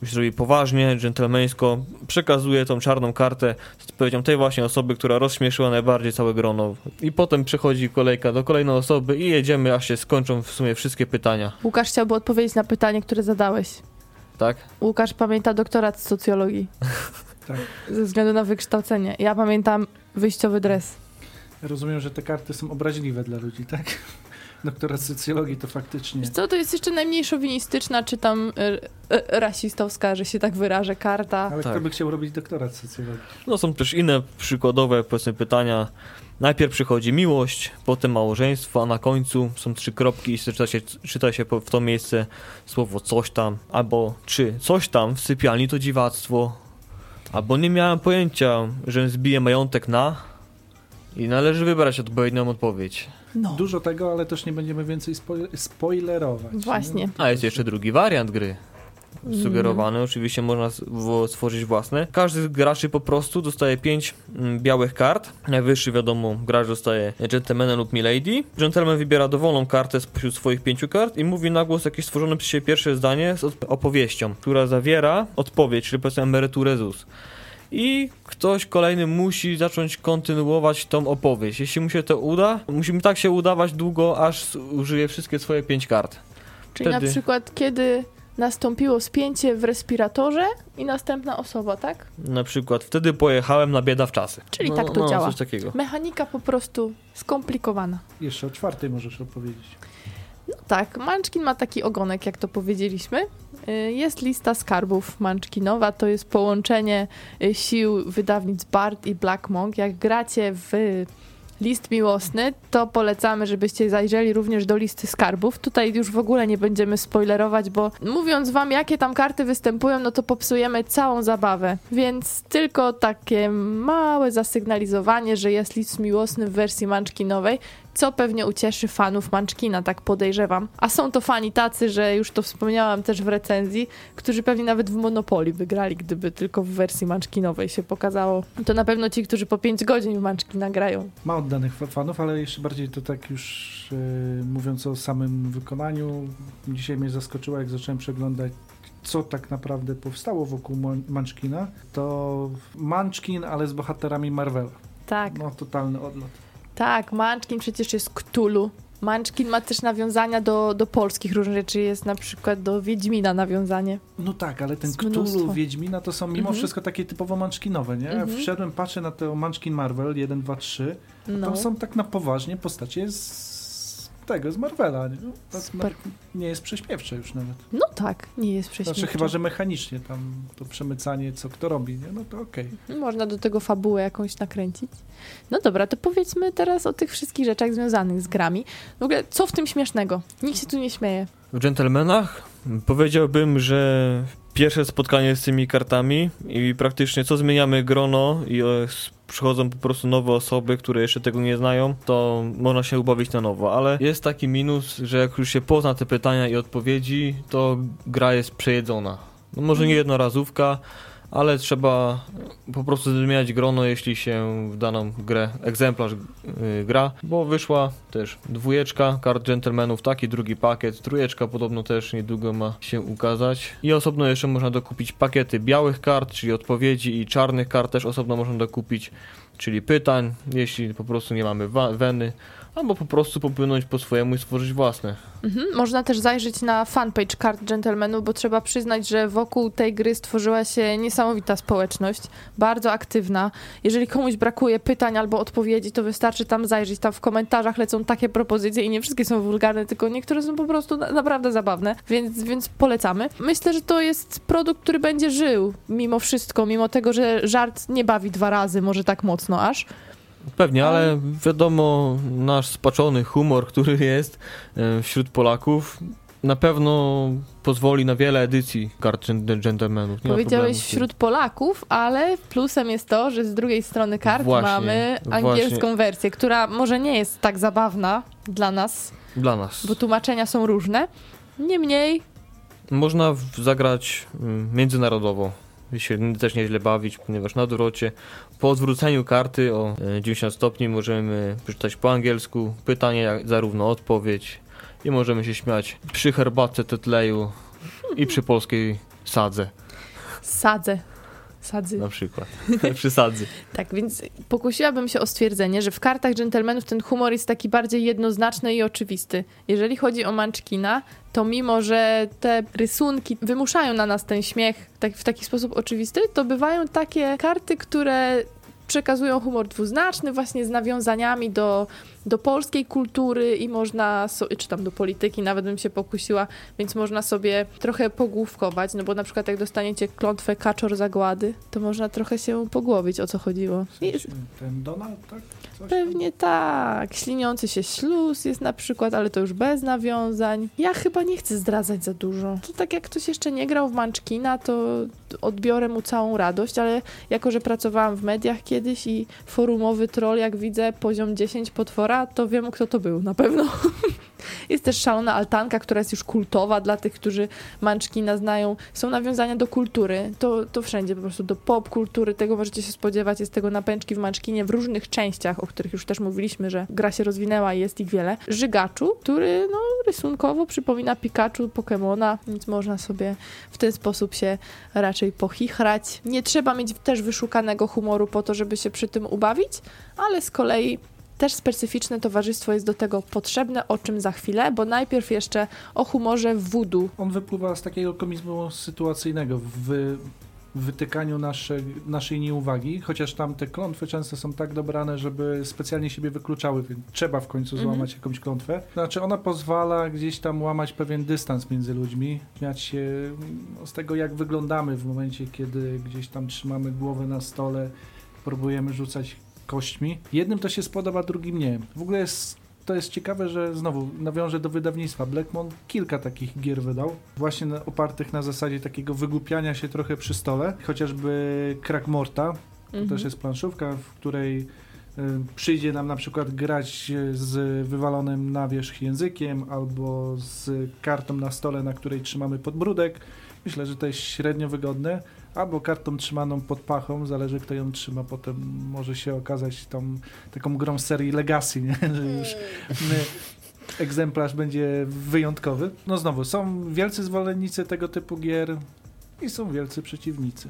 już zrobi poważnie, dżentelmeńsko, przekazuje tą czarną kartę z odpowiedzią tej właśnie osoby, która rozśmieszyła najbardziej całe grono. I potem przechodzi kolejka do kolejnej osoby i jedziemy, aż się skończą w sumie wszystkie pytania, Łukasz chciałby odpowiedzieć na pytanie, które zadałeś. tak? Łukasz pamięta doktorat z socjologii. Tak. Ze względu na wykształcenie. Ja pamiętam wyjściowy dres. Rozumiem, że te karty są obraźliwe dla ludzi, tak? Doktorat socjologii to faktycznie. Wiesz co, to jest jeszcze najmniej szowinistyczna, czy tam y, y, rasistowska, że się tak wyrażę, karta. Ale Tak. kto by chciał robić doktorat socjologii? No są też inne przykładowe powiedzmy pytania. Najpierw przychodzi miłość, potem małżeństwo, a na końcu są trzy kropki i czyta się, czyta się w to miejsce słowo coś tam, albo czy coś tam w sypialni to dziwactwo, albo nie miałem pojęcia, że zbiję majątek na i należy wybrać odpowiednią odpowiedź. No. Dużo tego, ale też nie będziemy więcej spo- spoilerować. Właśnie. nie? A jest jeszcze drugi wariant gry. sugerowane. Oczywiście można stworzyć własne. Każdy z graczy po prostu dostaje 5 białych kart. Najwyższy, wiadomo, gracz dostaje Gentlemana lub Milady. Gentleman wybiera dowolną kartę spośród swoich pięciu kart i mówi na głos jakieś stworzone przez siebie pierwsze zdanie z opowieścią, która zawiera odpowiedź, czyli powiedzmy emeryturę ZUS. I ktoś kolejny musi zacząć kontynuować tą opowieść. Jeśli mu się to uda, musimy tak się udawać długo, aż użyje wszystkie swoje pięć kart. Czyli Wtedy- na przykład kiedy nastąpiło spięcie w respiratorze i następna osoba, tak? Na przykład wtedy pojechałem na bieda w czasy. Czyli tak to no, działa. Coś takiego. Mechanika po prostu skomplikowana. Jeszcze o czwartej możesz opowiedzieć. No tak, Munchkin ma taki ogonek, jak to powiedzieliśmy. Y, Jest lista skarbów Munchkinowa, to jest połączenie y, sił wydawnic Bard i Black Monk. Jak gracie w list miłosny, to polecamy, żebyście zajrzeli również do listy skarbów. Tutaj już w ogóle nie będziemy spoilerować, bo mówiąc wam, jakie tam karty występują, no to popsujemy całą zabawę. Więc tylko takie małe zasygnalizowanie, że jest list miłosny w wersji Munchkinowej, co pewnie ucieszy fanów Munchkina, tak podejrzewam. A są to fani tacy, że już to wspomniałam też w recenzji, którzy pewnie nawet w Monopoly wygrali, gdyby tylko w wersji Munchkinowej się pokazało. To na pewno ci, którzy po 5 godzin w Munchkina grają. Ma oddanych fa- fanów, ale jeszcze bardziej to tak już e, mówiąc o samym wykonaniu, dzisiaj mnie zaskoczyło, jak zacząłem przeglądać co tak naprawdę powstało wokół Munchkina, to Munchkin, ale z bohaterami Marvela. Tak, No, totalny odlot. Tak, Munchkin przecież jest Cthulhu. Munchkin ma też nawiązania do, do polskich różnych rzeczy, jest na przykład do Wiedźmina nawiązanie. No tak, ale ten. Cthulhu, Wiedźmina to są mimo Mhm. wszystko takie typowo Munchkinowe, nie? Mhm. Wszedłem, patrzę na te Munchkin Marvel 1, 2, 3, No, tam są tak na poważnie postacie z tego, z Marvela, nie? No, Super. nie jest prześmiewcze już nawet. no tak, nie jest prześmiewcze. Znaczy chyba, że mechanicznie tam to przemycanie, co kto robi, nie? No to okej. Można do tego fabułę jakąś nakręcić. No dobra, to powiedzmy teraz o tych wszystkich rzeczach związanych z grami. W ogóle, co w tym śmiesznego? Nikt się tu nie śmieje. W Gentlemanach powiedziałbym, że pierwsze spotkanie z tymi kartami i praktycznie co zmieniamy grono i e, przychodzą po prostu nowe osoby, które jeszcze tego nie znają, to można się ubawić na nowo, ale jest taki minus, że jak już się pozna te pytania i odpowiedzi, to gra jest przejedzona. No może nie jednorazówka, ale trzeba po prostu zmieniać grono, jeśli się w daną grę, egzemplarz y, gra, bo wyszła też dwójeczka kart gentlemanów, taki drugi pakiet, trójeczka podobno też niedługo ma się ukazać. I osobno jeszcze można dokupić pakiety białych kart, czyli odpowiedzi i czarnych kart też osobno można dokupić, czyli pytań, jeśli po prostu nie mamy weny, albo po prostu popłynąć po swojemu i stworzyć własne. Mhm. Można też zajrzeć na fanpage kart Gentlemanów, bo trzeba przyznać, że wokół tej gry stworzyła się niesamowita społeczność, bardzo aktywna. Jeżeli komuś brakuje pytań albo odpowiedzi, to wystarczy tam zajrzeć. Tam w komentarzach lecą takie propozycje i nie wszystkie są wulgarne, tylko niektóre są po prostu na, naprawdę zabawne, więc, więc polecamy. Myślę, że to jest produkt, który będzie żył mimo wszystko, mimo tego, że żart nie bawi dwa razy, może tak mocno aż. Pewnie, ale wiadomo, nasz spaczony humor, który jest e, wśród Polaków, na pewno pozwoli na wiele edycji kart gen- gentlemanów. Powiedziałeś wśród Polaków, ale plusem jest to, że z drugiej strony kart Właśnie, mamy właśnie. angielską wersję, która może nie jest tak zabawna dla nas, Dla nas. bo tłumaczenia są różne. Niemniej, Można zagrać mm, międzynarodowo się też nieźle bawić, ponieważ na odwrocie po odwróceniu karty o e, 90 stopni możemy przeczytać po angielsku pytanie, jak, zarówno odpowiedź i możemy się śmiać przy herbatce tetleju i przy polskiej sadze sadzę. Sadzy. na przykład. przy sadzy. Tak, więc pokusiłabym się o stwierdzenie, że w kartach dżentelmenów ten humor jest taki bardziej jednoznaczny i oczywisty. Jeżeli chodzi o Munchkina, to mimo, że te rysunki wymuszają na nas ten śmiech tak, w taki sposób oczywisty, to bywają takie karty, które przekazują humor dwuznaczny, właśnie z nawiązaniami do, do polskiej kultury i można, so, czy tam do polityki, nawet bym się pokusiła, więc można sobie trochę pogłówkować, no bo na przykład jak dostaniecie klątwę kaczor zagłady, to można trochę się pogłowić, o co chodziło. I Ten Donald, tak? Coś tam? Pewnie tak. Śliniący się śluz jest na przykład, ale to już bez nawiązań. Ja chyba nie chcę zdradzać za dużo. To tak jak ktoś jeszcze nie grał w Munchkina, to odbiorę mu całą radość, ale jako, że pracowałam w mediach kiedyś i forumowy troll, jak widzę poziom 10 potwora, to wiem, kto to był, na pewno. Jest też szalona altanka, która jest już kultowa dla tych, którzy Munchkina znają. Są nawiązania do kultury, to, to wszędzie, po prostu do pop kultury, tego możecie się spodziewać. Jest tego napęczki w Munchkinie w różnych częściach, o których już też mówiliśmy, że gra się rozwinęła i jest ich wiele. Żygaczu, który no, rysunkowo przypomina Pikachu, Pokemona, więc można sobie w ten sposób się raczej pochichrać. Nie trzeba mieć też wyszukanego humoru po to, żeby się przy tym ubawić, ale z kolei też specyficzne towarzystwo jest do tego potrzebne, o czym za chwilę, bo najpierw jeszcze o humorze voodoo. On wypływa z takiego komizmu sytuacyjnego, w wytykaniu nasze, naszej nieuwagi, chociaż tam te klątwy często są tak dobrane, żeby specjalnie siebie wykluczały, więc trzeba w końcu Mhm. złamać jakąś klątwę. Znaczy ona pozwala gdzieś tam łamać pewien dystans między ludźmi, śmiać się no, z tego, jak wyglądamy w momencie, kiedy gdzieś tam trzymamy głowę na stole, próbujemy rzucać kośćmi. Jednym to się spodoba, drugim nie. W ogóle jest to jest ciekawe, że znowu nawiążę do wydawnictwa. Blackmon kilka takich gier wydał, właśnie opartych na zasadzie takiego wygłupiania się trochę przy stole. Chociażby Krakmorta, to Mhm. też jest planszówka, w której przyjdzie nam na przykład grać z wywalonym na wierzch językiem albo z kartą na stole, na której trzymamy podbródek. Myślę, że to jest średnio wygodne. Albo kartą trzymaną pod pachą, zależy kto ją trzyma, potem może się okazać tą, taką grą serii Legacy, nie? że już my, egzemplarz będzie wyjątkowy. No znowu, są wielcy zwolennicy tego typu gier i są wielcy przeciwnicy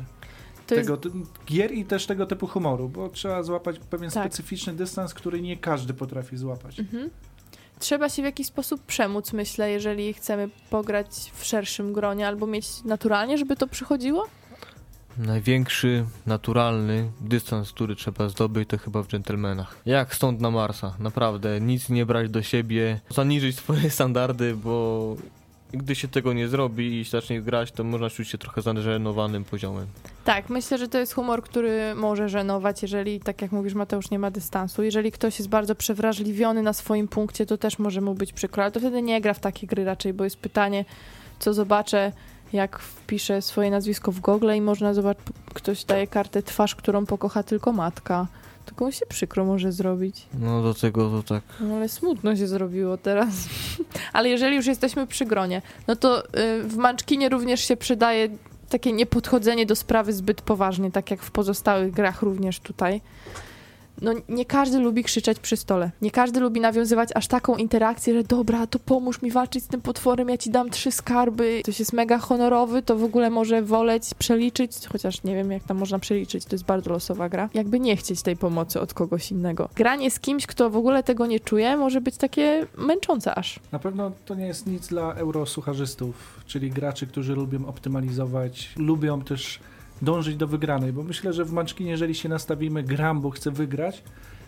To jest tego ty- gier i też tego typu humoru, bo trzeba złapać pewien Tak. specyficzny dystans, który nie każdy potrafi złapać. Mhm. Trzeba się w jakiś sposób przemóc, myślę, jeżeli chcemy pograć w szerszym gronie albo mieć naturalnie, żeby to przychodziło. Największy, naturalny dystans, który trzeba zdobyć, to chyba w dżentelmenach. Jak stąd na Marsa, naprawdę, nic nie brać do siebie, zaniżyć swoje standardy, bo gdy się tego nie zrobi i zacznie grać, to można czuć się trochę zażenowanym poziomem. Tak, myślę, że to jest humor, który może żenować, jeżeli, tak jak mówisz, Mateusz, nie ma dystansu. Jeżeli ktoś jest bardzo przewrażliwiony na swoim punkcie, to też może mu być przykro, ale to wtedy nie gra w takie gry raczej, bo jest pytanie, co zobaczę, jak wpiszę swoje nazwisko w Google i można zobaczyć, ktoś daje kartę twarz, którą pokocha tylko matka. To komuś się przykro może zrobić. No do tego to tak. No ale smutno się zrobiło teraz. ale jeżeli już jesteśmy przy gronie, no to y, w Munchkinie również się przydaje takie niepodchodzenie do sprawy zbyt poważnie, tak jak w pozostałych grach również tutaj. No nie każdy lubi krzyczeć przy stole. Nie każdy lubi nawiązywać aż taką interakcję, że dobra, to pomóż mi walczyć z tym potworem, ja ci dam trzy skarby. Ktoś jest mega honorowy, to w ogóle może woleć przeliczyć, chociaż nie wiem jak tam można przeliczyć, to jest bardzo losowa gra. Jakby nie chcieć tej pomocy od kogoś innego. Granie z kimś, kto w ogóle tego nie czuje, może być takie męczące aż. Na pewno to nie jest nic dla eurosucharzystów, czyli graczy, którzy lubią optymalizować, lubią też dążyć do wygranej, bo myślę, że w Munchkinie, jeżeli się nastawimy gram, bo chcę wygrać,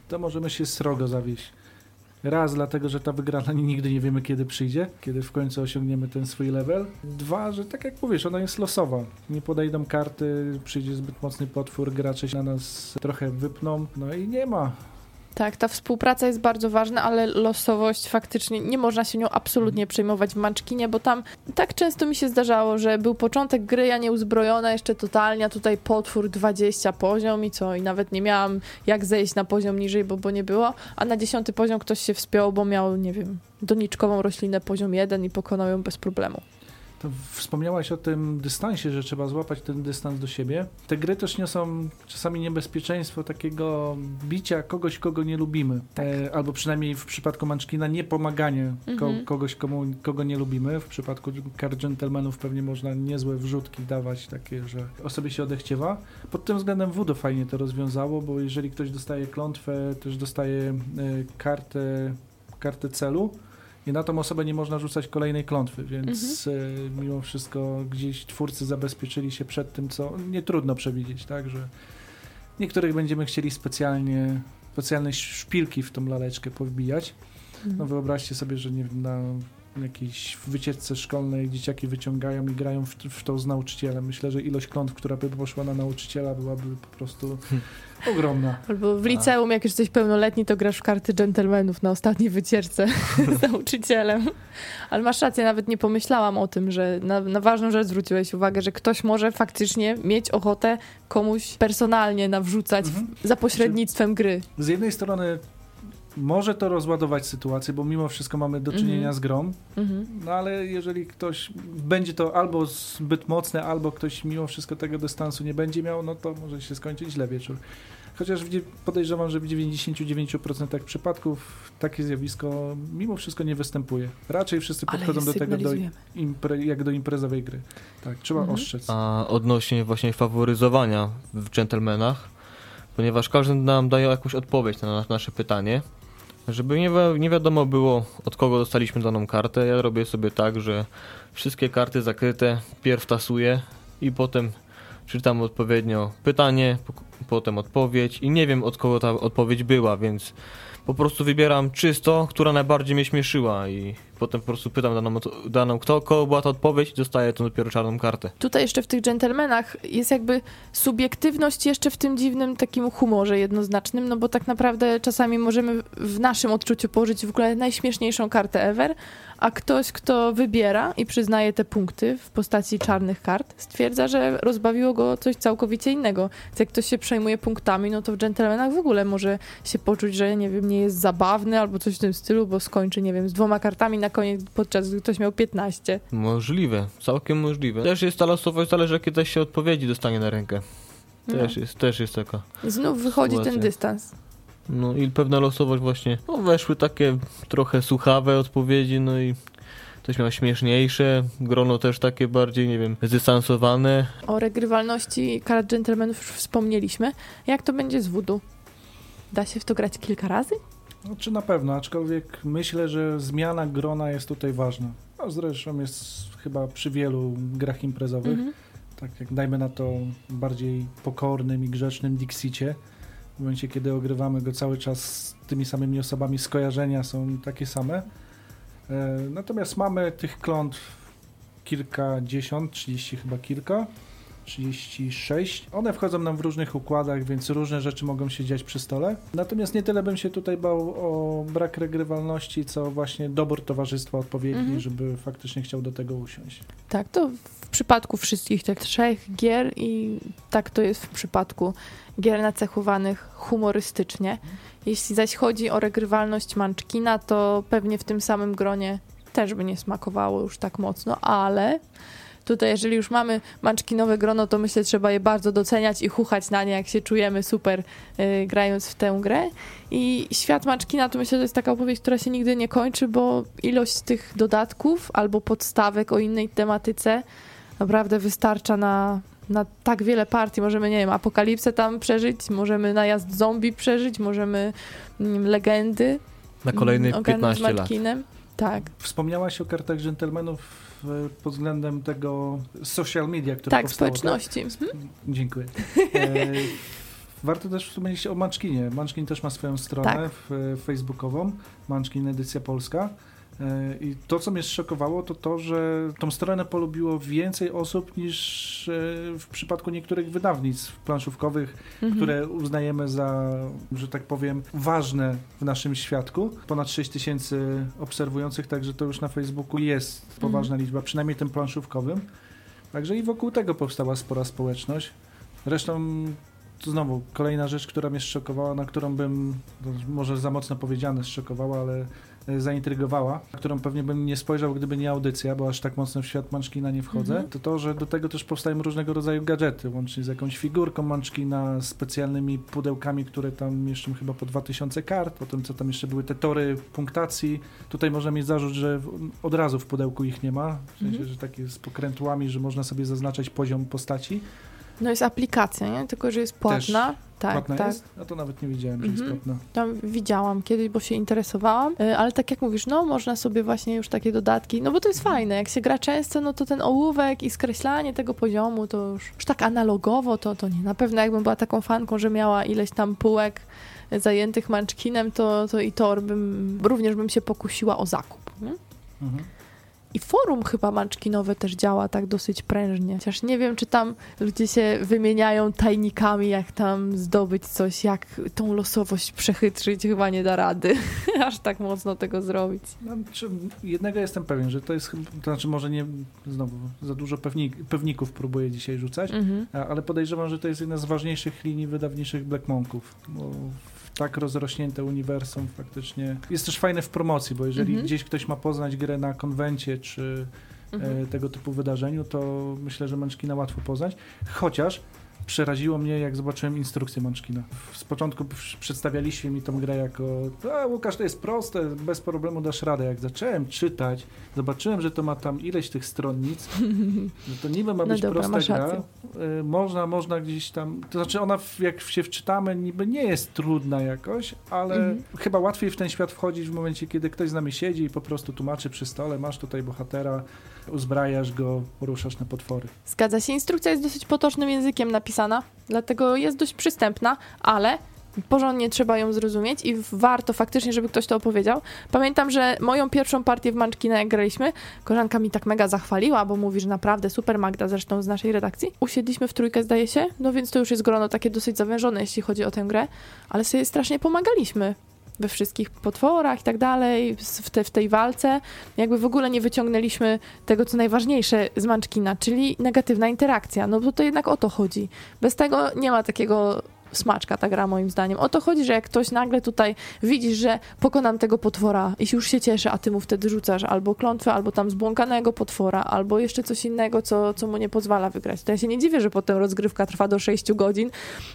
to możemy się srogo zawieść. Raz, dlatego, że ta wygrana nigdy nie wiemy, kiedy przyjdzie, kiedy w końcu osiągniemy ten swój level. Dwa, że tak jak mówisz, ona jest losowa. Nie podejdą karty, przyjdzie zbyt mocny potwór, gracze się na nas trochę wypną, no i nie ma. Tak, ta współpraca jest bardzo ważna, ale losowość faktycznie nie można się nią absolutnie przejmować w Munchkinie, bo tam tak często mi się zdarzało, że był początek gry, ja nieuzbrojona jeszcze totalnie, a tutaj potwór 20 poziom i co, i nawet nie miałam jak zejść na poziom niżej, bo, bo nie było, a na dziesiąty poziom ktoś się wspiął, bo miał, nie wiem, doniczkową roślinę poziom 1 i pokonał ją bez problemu. Wspomniałaś o tym dystansie, że trzeba złapać ten dystans do siebie. Te gry też niosą czasami niebezpieczeństwo takiego bicia kogoś, kogo nie lubimy. Tak. E, albo przynajmniej w przypadku Munchkina niepomaganie ko Mhm. kogoś, komu, kogo nie lubimy. W przypadku Card Gentlemanów pewnie można niezłe wrzutki dawać, takie, że osobie się odechciewa. Pod tym względem Voodoo fajnie to rozwiązało, bo jeżeli ktoś dostaje klątwę, też dostaje e, kartę, kartę celu, i na tą osobę nie można rzucać kolejnej klątwy, więc e, mimo wszystko gdzieś twórcy zabezpieczyli się przed tym, co nie trudno przewidzieć, tak, że niektórych będziemy chcieli specjalnie, specjalne szpilki w tą laleczkę powbijać. No wyobraźcie sobie, że nie wiem, na jakiejś wycieczce szkolnej dzieciaki wyciągają i grają w, w to z nauczycielem. Myślę, że ilość klątw, która by poszła na nauczyciela byłaby po prostu ogromna. Albo w liceum, jak już jesteś pełnoletni, to grasz w karty dżentelmenów na ostatniej wycieczce z nauczycielem. Ale masz rację, nawet nie pomyślałam o tym, że na, na ważną rzecz zwróciłeś uwagę, że ktoś może faktycznie mieć ochotę komuś personalnie nawrzucać Mhm. w, za pośrednictwem gry. Z jednej strony może to rozładować sytuację, bo mimo wszystko mamy do czynienia Mhm. z grą, Mhm. no ale jeżeli ktoś będzie to albo zbyt mocne, albo ktoś mimo wszystko tego dystansu nie będzie miał, no to może się skończyć źle wieczór. Chociaż podejrzewam, że w 99% przypadków takie zjawisko mimo wszystko nie występuje. Raczej wszyscy podchodzą do tego do impre, jak do imprezowej gry. Tak, trzeba Mhm. ostrzec. A odnośnie właśnie faworyzowania w dżentelmenach, ponieważ każdy nam daje jakąś odpowiedź na nasze pytanie, żeby nie, wi- nie wiadomo było od kogo dostaliśmy daną kartę, ja robię sobie tak, że wszystkie karty zakryte pierw tasuję i potem czytam odpowiednio pytanie, po- potem odpowiedź i nie wiem od kogo ta odpowiedź była, więc po prostu wybieram czysto, która najbardziej mnie śmieszyła i potem po prostu pytam daną, daną kto, kogo była ta odpowiedź i dostaję tą dopiero czarną kartę. Tutaj jeszcze w tych dżentelmenach jest jakby subiektywność jeszcze w tym dziwnym takim humorze jednoznacznym, no bo tak naprawdę czasami możemy w naszym odczuciu położyć w ogóle najśmieszniejszą kartę ever, a ktoś, kto wybiera i przyznaje te punkty w postaci czarnych kart, stwierdza, że rozbawiło go coś całkowicie innego. Więc jak ktoś się przejmuje punktami, no to w dżentelmenach w ogóle może się poczuć, że nie wiem, nie jest zabawny albo coś w tym stylu, bo skończy, nie wiem, z dwoma kartami na koniec, podczas gdy ktoś miał 15. Możliwe, całkiem możliwe. Też jest ta losowość, zależy jakie też się odpowiedzi dostanie na rękę. Też, jest, też jest taka. Znów wychodzi ten Sytuacja. dystans. No i pewna losowość właśnie. No weszły takie trochę suchawe odpowiedzi, no i ktoś miał śmieszniejsze, grono też takie bardziej, nie wiem, zdystansowane. O regrywalności kart dżentelmenów już wspomnieliśmy. Jak to będzie z voodoo? Da się w to grać kilka razy? No, czy na pewno, aczkolwiek myślę, że zmiana grona jest tutaj ważna. No, zresztą jest chyba przy wielu grach imprezowych. Mhm. Tak jak dajmy na to bardziej pokornym i grzecznym Dixicie. W momencie, kiedy ogrywamy go cały czas z tymi samymi osobami, skojarzenia są takie same. E, natomiast mamy tych klątw kilkadziesiąt, 30 chyba kilka, 36. One wchodzą nam w różnych układach, więc różne rzeczy mogą się dziać przy stole. Natomiast nie tyle bym się tutaj bał o brak regrywalności, co właśnie dobór towarzystwa odpowiedni, Mhm. żeby faktycznie chciał do tego usiąść. Tak, to w przypadku wszystkich tych trzech gier i tak to jest w przypadku gier nacechowanych humorystycznie. Jeśli zaś chodzi o regrywalność Munchkina, to pewnie w tym samym gronie też by nie smakowało już tak mocno, ale tutaj jeżeli już mamy Munchkinowe grono, to myślę, trzeba je bardzo doceniać i chuchać na nie, jak się czujemy super y, grając w tę grę. I świat Munchkina to myślę, że jest taka opowieść, która się nigdy nie kończy, bo ilość tych dodatków albo podstawek o innej tematyce naprawdę wystarcza na, na tak wiele partii. Możemy, nie wiem, apokalipsę tam przeżyć, możemy najazd zombie przeżyć, możemy mm, legendy. Na kolejne ogarnąć 15 lat. Tak, Wspomniałaś o kartach dżentelmenów pod względem tego social media, które tak, powstało. społeczności. Mhm. Dziękuję. E, warto też wspomnieć o Munchkinie. Munchkin też ma swoją stronę Tak. facebookową, Munchkin Edycja Polska. E, I to, co mnie zszokowało, to to, że tą stronę polubiło więcej osób niż e, w przypadku niektórych wydawnictw planszówkowych, Mhm. które uznajemy za, że tak powiem, ważne w naszym świadku. Ponad 6 tysięcy obserwujących, także to już na Facebooku jest poważna liczba, przynajmniej tym planszówkowym. Także i wokół tego powstała spora społeczność. Zresztą to znowu kolejna rzecz, która mnie zszokowała, na którą bym, to może za mocno powiedziane zszokowała, ale zaintrygowała, na którą pewnie bym nie spojrzał, gdyby nie audycja, bo aż tak mocno w świat Munchkina nie wchodzę, Mhm. to to, że do tego też powstają różnego rodzaju gadżety, łącznie z jakąś figurką Munchkina, specjalnymi pudełkami, które tam mieszczą chyba po 2000 kart, potem co tam jeszcze były te tory punktacji. Tutaj można mieć zarzut, że od razu w pudełku ich nie ma, w sensie, Mhm. że takie z pokrętłami, że można sobie zaznaczać poziom postaci. No jest aplikacja, nie? Tylko, że jest płatna. tak, Płatna tak. jest? A to nawet nie wiedziałem, że jest Mhm. płatna. Tam widziałam kiedyś, bo się interesowałam, y, ale tak jak mówisz, no można sobie właśnie już takie dodatki, no bo to jest fajne, jak się gra często, no to ten ołówek i skreślanie tego poziomu, to już, już tak analogowo, to, to nie. Na pewno jakbym była taką fanką, że miała ileś tam półek zajętych manczkinem, to, to i tor bym, również bym się pokusiła o zakup. Nie? Mhm. I forum chyba manczkinowe też działa tak dosyć prężnie. Chociaż nie wiem, czy tam ludzie się wymieniają tajnikami, jak tam zdobyć coś, jak tą losowość przechytrzyć, chyba nie da rady. Aż tak mocno tego zrobić. No, czy jednego jestem pewien, że to jest, chyba- to znaczy może nie, znowu, za dużo pewnik, pewników próbuję dzisiaj rzucać, Mhm. ale podejrzewam, że to jest jedna z ważniejszych linii wydawniczych Black Monków, bo tak rozrośnięte uniwersum faktycznie. Jest też fajne w promocji, bo jeżeli Mhm. gdzieś ktoś ma poznać grę na konwencie czy Mhm. e, tego typu wydarzeniu, to myślę, że Munchkina łatwo poznać. Chociaż przeraziło mnie, jak zobaczyłem instrukcję Munchkina. Z początku przedstawialiście mi tą grę jako a Łukasz, to jest proste, bez problemu dasz radę. Jak zacząłem czytać, zobaczyłem, że to ma tam ileś tych stronnic, że to niby ma No być dobra, prosta gra. Y, Można, można gdzieś tam, to znaczy ona jak się wczytamy niby nie jest trudna jakoś, ale Mhm. chyba łatwiej w ten świat wchodzić w momencie, kiedy ktoś z nami siedzi i po prostu tłumaczy przy stole, masz tutaj bohatera, uzbrajasz go, poruszasz na potwory. Zgadza się. Instrukcja jest dosyć potocznym językiem napisana, dlatego jest dość przystępna, ale porządnie trzeba ją zrozumieć i warto faktycznie, żeby ktoś to opowiedział. Pamiętam, że moją pierwszą partię w Munchkina, jak graliśmy, koleżanka mi tak mega zachwaliła, bo mówi, że naprawdę super Magda, zresztą z naszej redakcji. Usiedliśmy w trójkę, zdaje się, no więc to już jest grono takie dosyć zawężone, jeśli chodzi o tę grę, ale sobie strasznie pomagaliśmy we wszystkich potworach i tak dalej, w, te, w tej walce. Jakby w ogóle nie wyciągnęliśmy tego, co najważniejsze z Munchkina, czyli negatywna interakcja. No bo to jednak o to chodzi. Bez tego nie ma takiego smaczka ta gra moim zdaniem. O to chodzi, że jak ktoś nagle tutaj widzisz, że pokonam tego potwora i już się cieszy, a ty mu wtedy rzucasz albo klątwę, albo tam zbłąkanego potwora, albo jeszcze coś innego, co, co mu nie pozwala wygrać. To ja się nie dziwię, że potem rozgrywka trwa do 6 godzin,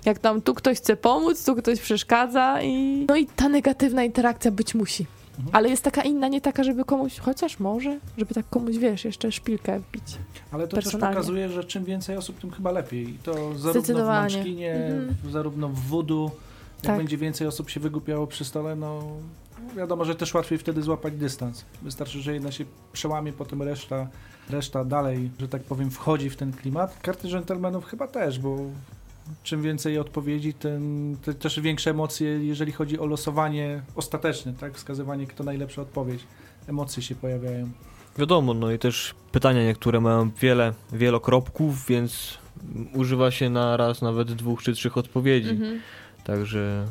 jak tam tu ktoś chce pomóc, tu ktoś przeszkadza i no i ta negatywna interakcja być musi. Mhm. Ale jest taka inna, nie taka, żeby komuś, chociaż może, żeby tak komuś, wiesz, jeszcze szpilkę wbić. Ale to też pokazuje, że czym więcej osób, tym chyba lepiej. I to zarówno w. Munchkinie, Mhm. zarówno w Voodoo, jak Tak. będzie więcej osób się wygłupiało przy stole, no wiadomo, że też łatwiej wtedy złapać dystans. Wystarczy, że jedna się przełamie, potem reszta, reszta dalej, że tak powiem, wchodzi w ten klimat. Karty dżentelmenów chyba też, bo czym więcej odpowiedzi, tym te, też większe emocje, jeżeli chodzi o losowanie ostateczne, tak? Wskazywanie, kto najlepsza odpowiedź. Emocje się pojawiają. Wiadomo, no i też pytania niektóre mają wiele, wielokropków, więc używa się na raz nawet dwóch czy trzech odpowiedzi. Mhm. Także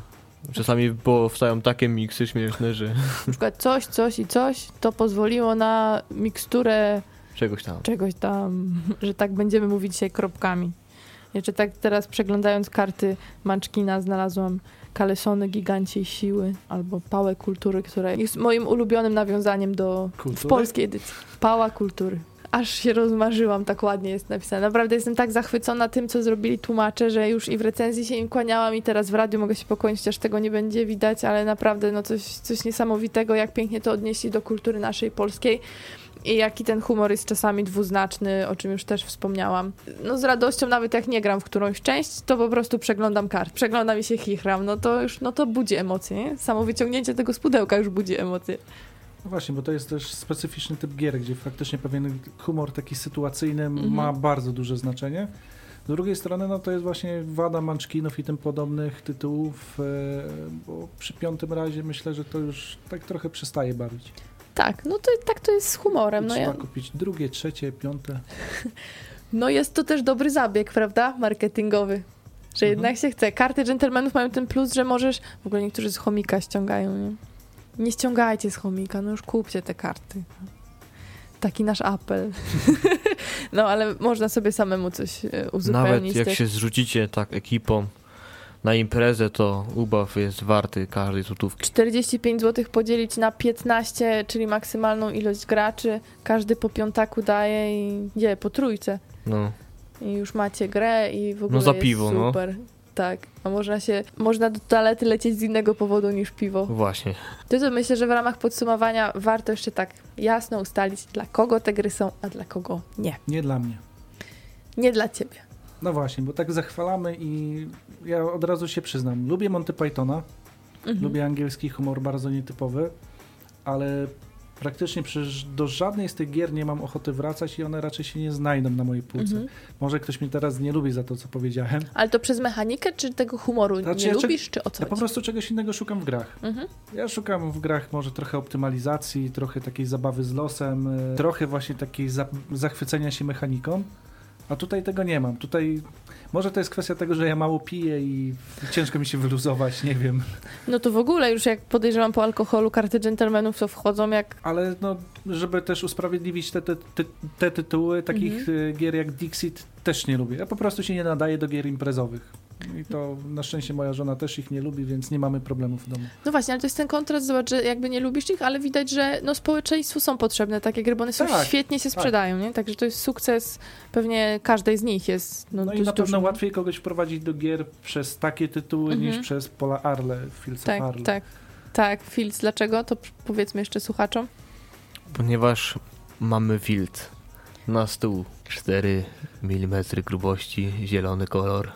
czasami powstają takie miksy śmieszne, że Na przykład coś, coś i coś, to pozwoliło na miksturę czegoś tam. czegoś tam, że tak będziemy mówić dzisiaj kropkami. Jeszcze tak teraz przeglądając karty Munchkina znalazłam kalesony giganciej siły albo pałę kultury, która jest moim ulubionym nawiązaniem do w polskiej edycji. Pała kultury. Aż się rozmarzyłam, tak ładnie jest napisane. Naprawdę jestem tak zachwycona tym, co zrobili tłumacze, że już i w recenzji się im kłaniałam i teraz w radiu mogę się pokłonić, aż tego nie będzie widać, ale naprawdę no coś, coś niesamowitego, jak pięknie to odnieśli do kultury naszej polskiej i jaki ten humor jest czasami dwuznaczny, o czym już też wspomniałam. No z radością, nawet jak nie gram w którąś część, to po prostu przeglądam kart, przeglądam i się chichram, no to już, no to budzi emocje, nie? Samo wyciągnięcie tego z pudełka już budzi emocje. No właśnie, bo to jest też specyficzny typ gier, gdzie faktycznie pewien humor taki sytuacyjny Mhm. ma bardzo duże znaczenie. Z drugiej strony, no to jest właśnie wada Munchkinów i tym podobnych tytułów, e, bo przy piątym razie myślę, że to już tak trochę przestaje bawić. Tak, no to tak to jest z humorem. No, Trzeba ja, kupić drugie, trzecie, piąte. no jest to też dobry zabieg, prawda? Marketingowy. Że Mhm. jednak się chce. Karty dżentelmenów mają ten plus, że możesz. W ogóle niektórzy z chomika ściągają, nie? Nie ściągajcie z chomika, no już kupcie te karty. Taki nasz apel. no ale można sobie samemu coś e, uzupełnić. Nawet jak też. się zrzucicie tak ekipą na imprezę, to ubaw jest warty każdej złotówki. 45 zł podzielić na 15, czyli maksymalną ilość graczy. Każdy po piątaku daje i nie, po trójce. No, I już macie grę i w ogóle za jest piwo, no. super. Tak, a można się, można do toalety lecieć z innego powodu niż piwo. właśnie. To co myślę, że w ramach podsumowania warto jeszcze tak jasno ustalić, dla kogo te gry są, a dla kogo nie. Nie dla mnie. Nie dla ciebie. No właśnie, bo tak zachwalamy i ja od razu się przyznam. Lubię Monty Pythona, Mhm. lubię angielski humor bardzo nietypowy, ale praktycznie przecież do żadnej z tych gier nie mam ochoty wracać i one raczej się nie znajdą na mojej półce. Mhm. Może ktoś mnie teraz nie lubi za to, co powiedziałem. Ale to przez mechanikę, czy tego humoru Znaczy, nie ja lubisz, czy o co Ja po prostu czegoś innego szukam w grach. Mhm. Ja szukam w grach może trochę optymalizacji, trochę takiej zabawy z losem, y, trochę właśnie takiej za zachwycenia się mechaniką, a tutaj tego nie mam. Tutaj może to jest kwestia tego, że ja mało piję i ciężko mi się wyluzować, nie wiem. No to w ogóle już jak podejrzewam po alkoholu karty dżentelmenów to wchodzą jak Ale no, żeby też usprawiedliwić te, te, te, te tytuły, takich Mhm. y, gier jak Dixit też nie lubię. Ja po prostu się nie nadaję do gier imprezowych. I to na szczęście moja żona też ich nie lubi, więc nie mamy problemów w domu. No właśnie, ale to jest ten kontrast, zobacz, że jakby nie lubisz ich, ale widać, że no społeczeństwu są potrzebne takie gry, bo one są Tak, świetnie się sprzedają, nie? Także to jest sukces pewnie każdej z nich jest. No, No i na pewno łatwiej kogoś wprowadzić do gier przez takie tytuły Mhm. niż przez Pola Arle, Fields Tak, Arle. tak. Tak, Fields, dlaczego? To powiedzmy jeszcze słuchaczom. Ponieważ mamy filt na stół 4 mm grubości, zielony kolor,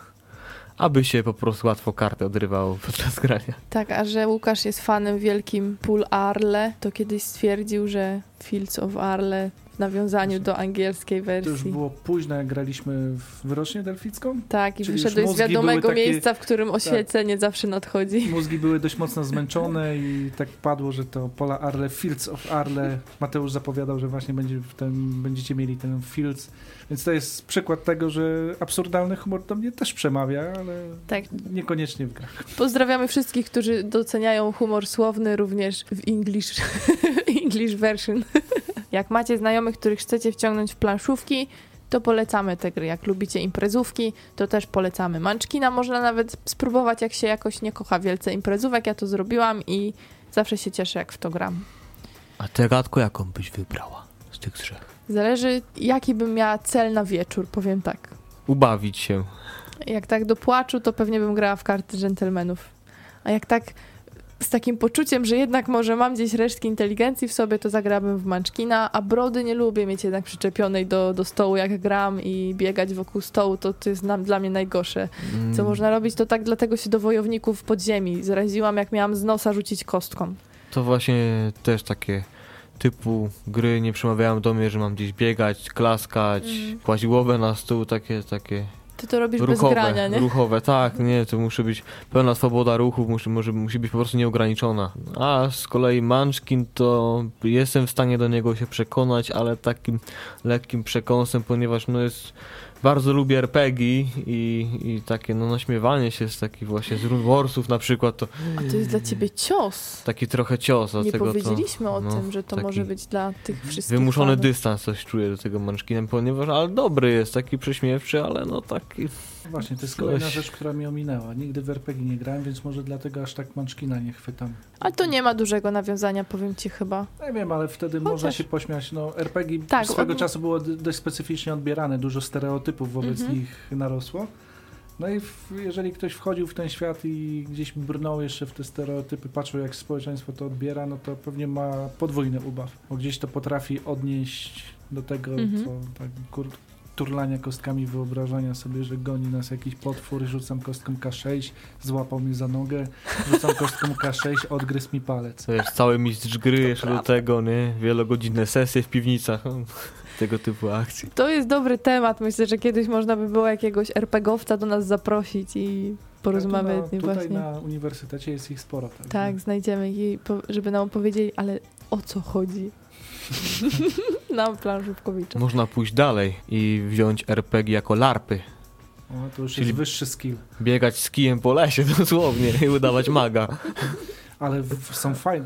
aby się po prostu łatwo kartę odrywało podczas grania. Tak, a że Łukasz jest fanem wielkim Pool Arle, to kiedyś stwierdził, że Fields of Arle w nawiązaniu do angielskiej To już wersji. było późno, jak graliśmy w wyrocznię delficką. Tak, i Czyli wyszedłeś z wiadomego takie- miejsca, w którym oświecenie zawsze nadchodzi. Mózgi były dość mocno zmęczone i tak padło, że to Pola Arle, Fields of Arle. Mateusz zapowiadał, że właśnie będzie w tym, będziecie mieli ten Fields. Więc to jest przykład tego, że absurdalny humor do mnie też przemawia, ale Tak. niekoniecznie w grach. Pozdrawiamy wszystkich, którzy doceniają humor słowny również w English, English version. Jak macie znajomych, których chcecie wciągnąć w planszówki, to polecamy te gry. Jak lubicie imprezówki, to też polecamy. Manczkina można nawet spróbować, jak się jakoś nie kocha wielce imprezówek. Ja to zrobiłam i zawsze się cieszę, jak w to gram. A ty, Gatko, jaką byś wybrała z tych trzech? Zależy, jaki bym miała cel na wieczór, powiem tak. Ubawić się. Jak tak do płaczu, to pewnie bym grała w karty dżentelmenów. A jak tak z takim poczuciem, że jednak może mam gdzieś resztki inteligencji w sobie, to zagrałabym w Munchkina, a brody nie lubię mieć jednak przyczepionej do, do stołu jak gram i biegać wokół stołu, to, to jest nam, dla mnie najgorsze. Co Mm, można robić, to tak dlatego się do wojowników podziemi zraziłam, jak miałam z nosa rzucić kostką. To właśnie też takie typu gry nie przemawiają do mnie, że mam gdzieś biegać, klaskać, Mhm. kłaść głowę na stół, takie, takie Ty to robisz ruchowe, bez grania, nie? ruchowe, tak, nie, to musi być pełna swoboda ruchów, musi, może, musi być po prostu nieograniczona. A z kolei Munchkin to jestem w stanie do niego się przekonać, ale takim lekkim przekąsem, ponieważ no jest, bardzo lubię RPG i, i takie no naśmiewanie się z takich właśnie z na przykład, to A to jest dla ciebie cios. taki trochę cios, Nie dlatego powiedzieliśmy to, o no, tym, że to może być dla tych wszystkich Wymuszony fanów. dystans coś czuję do tego Munchkinem, ponieważ, ale dobry jest, taki prześmiewczy, ale no taki... Właśnie, to jest Coś. kolejna rzecz, która mi ominęła. Nigdy w RPG nie grałem, więc może dlatego aż tak Munchkina nie chwytam. Ale to nie ma dużego nawiązania, powiem ci chyba. Nie wiem, ale wtedy Chociaż- można się pośmiać. No, RPG Tak, swego od- czasu było dość specyficznie odbierane, dużo stereotypów wobec Mhm. nich narosło. No i w, jeżeli ktoś wchodził w ten świat i gdzieś brnął jeszcze w te stereotypy, patrzył jak społeczeństwo to odbiera, no to pewnie ma podwójny ubaw, bo gdzieś to potrafi odnieść do tego, Mhm. co tak kur, turlania kostkami wyobrażania sobie, że goni nas jakiś potwór, rzucam kostką K6, złapał mnie za nogę, rzucam kostką K6, odgryzł mi palec. To jest cały mistrz gry jeszcze do tego, nie? Wielogodzinne sesje w piwnicach, tego typu akcji. To jest dobry temat. Myślę, że kiedyś można by było jakiegoś RPGowca do nas zaprosić i porozmawiać Ale z nim tu na, właśnie. Tutaj na uniwersytecie jest ich sporo. także- Tak, znajdziemy ich, żeby nam opowiedzieli, ale o co chodzi? Nam planszówkowiczom. Można pójść dalej i wziąć RPG jako larpy. O, to już Czyli- jest wyższy skill. Biegać z kijem po lesie dosłownie i udawać maga. Ale są fajne.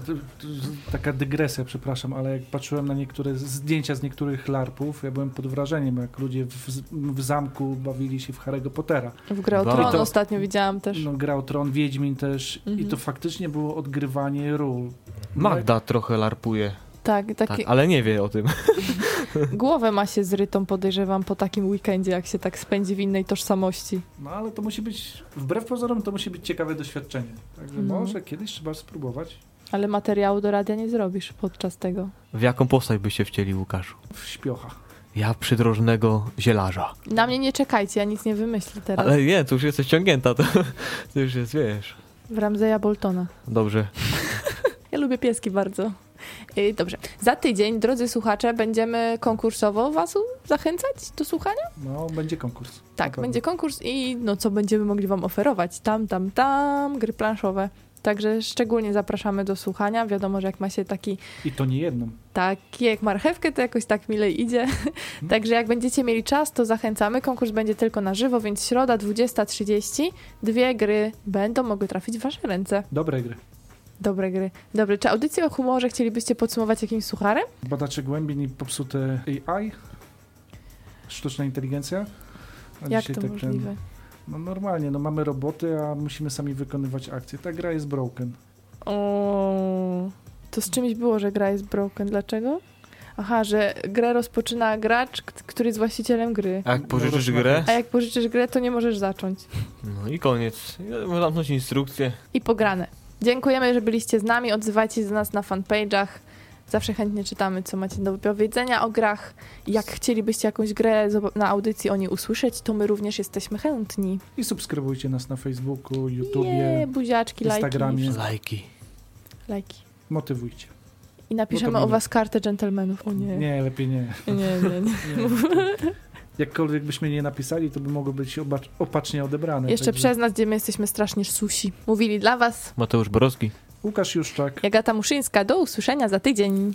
Taka dygresja, przepraszam, ale jak patrzyłem na niektóre zdjęcia z niektórych larpów, ja byłem pod wrażeniem, jak ludzie w, w zamku bawili się w Harry'ego Pottera. W Bardzo. Tron I to- ostatnio widziałam też. No, grał Tron, Wiedźmin też i Mhm. to faktycznie było odgrywanie ról. Magda trochę larpuje, Tak, tak, taki, ale nie wie o tym. głowę ma się zrytą, podejrzewam, po takim weekendzie, jak się tak spędzi w innej tożsamości. No ale to musi być, wbrew pozorom, to musi być ciekawe doświadczenie. Także No. może kiedyś trzeba spróbować Ale materiału do radia nie zrobisz podczas tego. W jaką postać by się wcieli, Łukaszu? w śpiocha. Ja przydrożnego zielarza. Na mnie nie czekajcie, ja nic nie wymyślę teraz. Ale nie, tu już jesteś ciągnięta, to, to już jest, wiesz. W Ramzeja Boltona. Dobrze. Ja lubię pieski bardzo. Dobrze. Za tydzień, drodzy słuchacze, będziemy konkursowo was zachęcać do słuchania? No, będzie konkurs. Tak, będzie konkurs i no co będziemy mogli wam oferować? Tam, tam, tam, gry planszowe. Także szczególnie zapraszamy do słuchania. Wiadomo, że jak ma się taki, I to nie jedną. taki jak marchewkę, to jakoś tak milej idzie. Także jak będziecie mieli czas, to zachęcamy. Konkurs będzie tylko na żywo, więc środa 20.30. Dwie gry będą mogły trafić w wasze ręce. Dobre gry. Dobre gry. Dobre. Czy audycję o humorze chcielibyście podsumować jakimś sucharem? Badacze głębin i popsute AI, sztuczna inteligencja. A Jak dzisiaj to tak możliwe? No normalnie, no mamy roboty, a musimy sami wykonywać akcje. Ta gra jest broken. O, to z czymś było, że gra jest broken. Dlaczego? Aha, że grę rozpoczyna gracz, który jest właścicielem gry. A jak pożyczysz No, grę, A jak pożyczysz grę, to nie możesz zacząć. no i koniec. Ja Zamknąć instrukcję. I pograne. Dziękujemy, że byliście z nami. Odzywajcie się do nas na fanpage'ach. Zawsze chętnie czytamy, co macie do powiedzenia o grach. Jak chcielibyście jakąś grę na audycji o niej usłyszeć, to my również jesteśmy chętni. I subskrybujcie nas na Facebooku, YouTubie, Nie, buziaczki, Instagramie. lajki. Lajki. lajki. motywujcie. I napiszemy No o was kartę dżentelmenów. O nie. Nie, lepiej nie. Nie, nie, nie. nie. Jakkolwiek byśmy nie napisali, to by mogło być opacznie odebrane. Jeszcze także- przez nas, gdzie my jesteśmy strasznie susi. Mówili dla was Mateusz Borowski. Łukasz Juszczak. Jagata Muszyńska. Do usłyszenia za tydzień.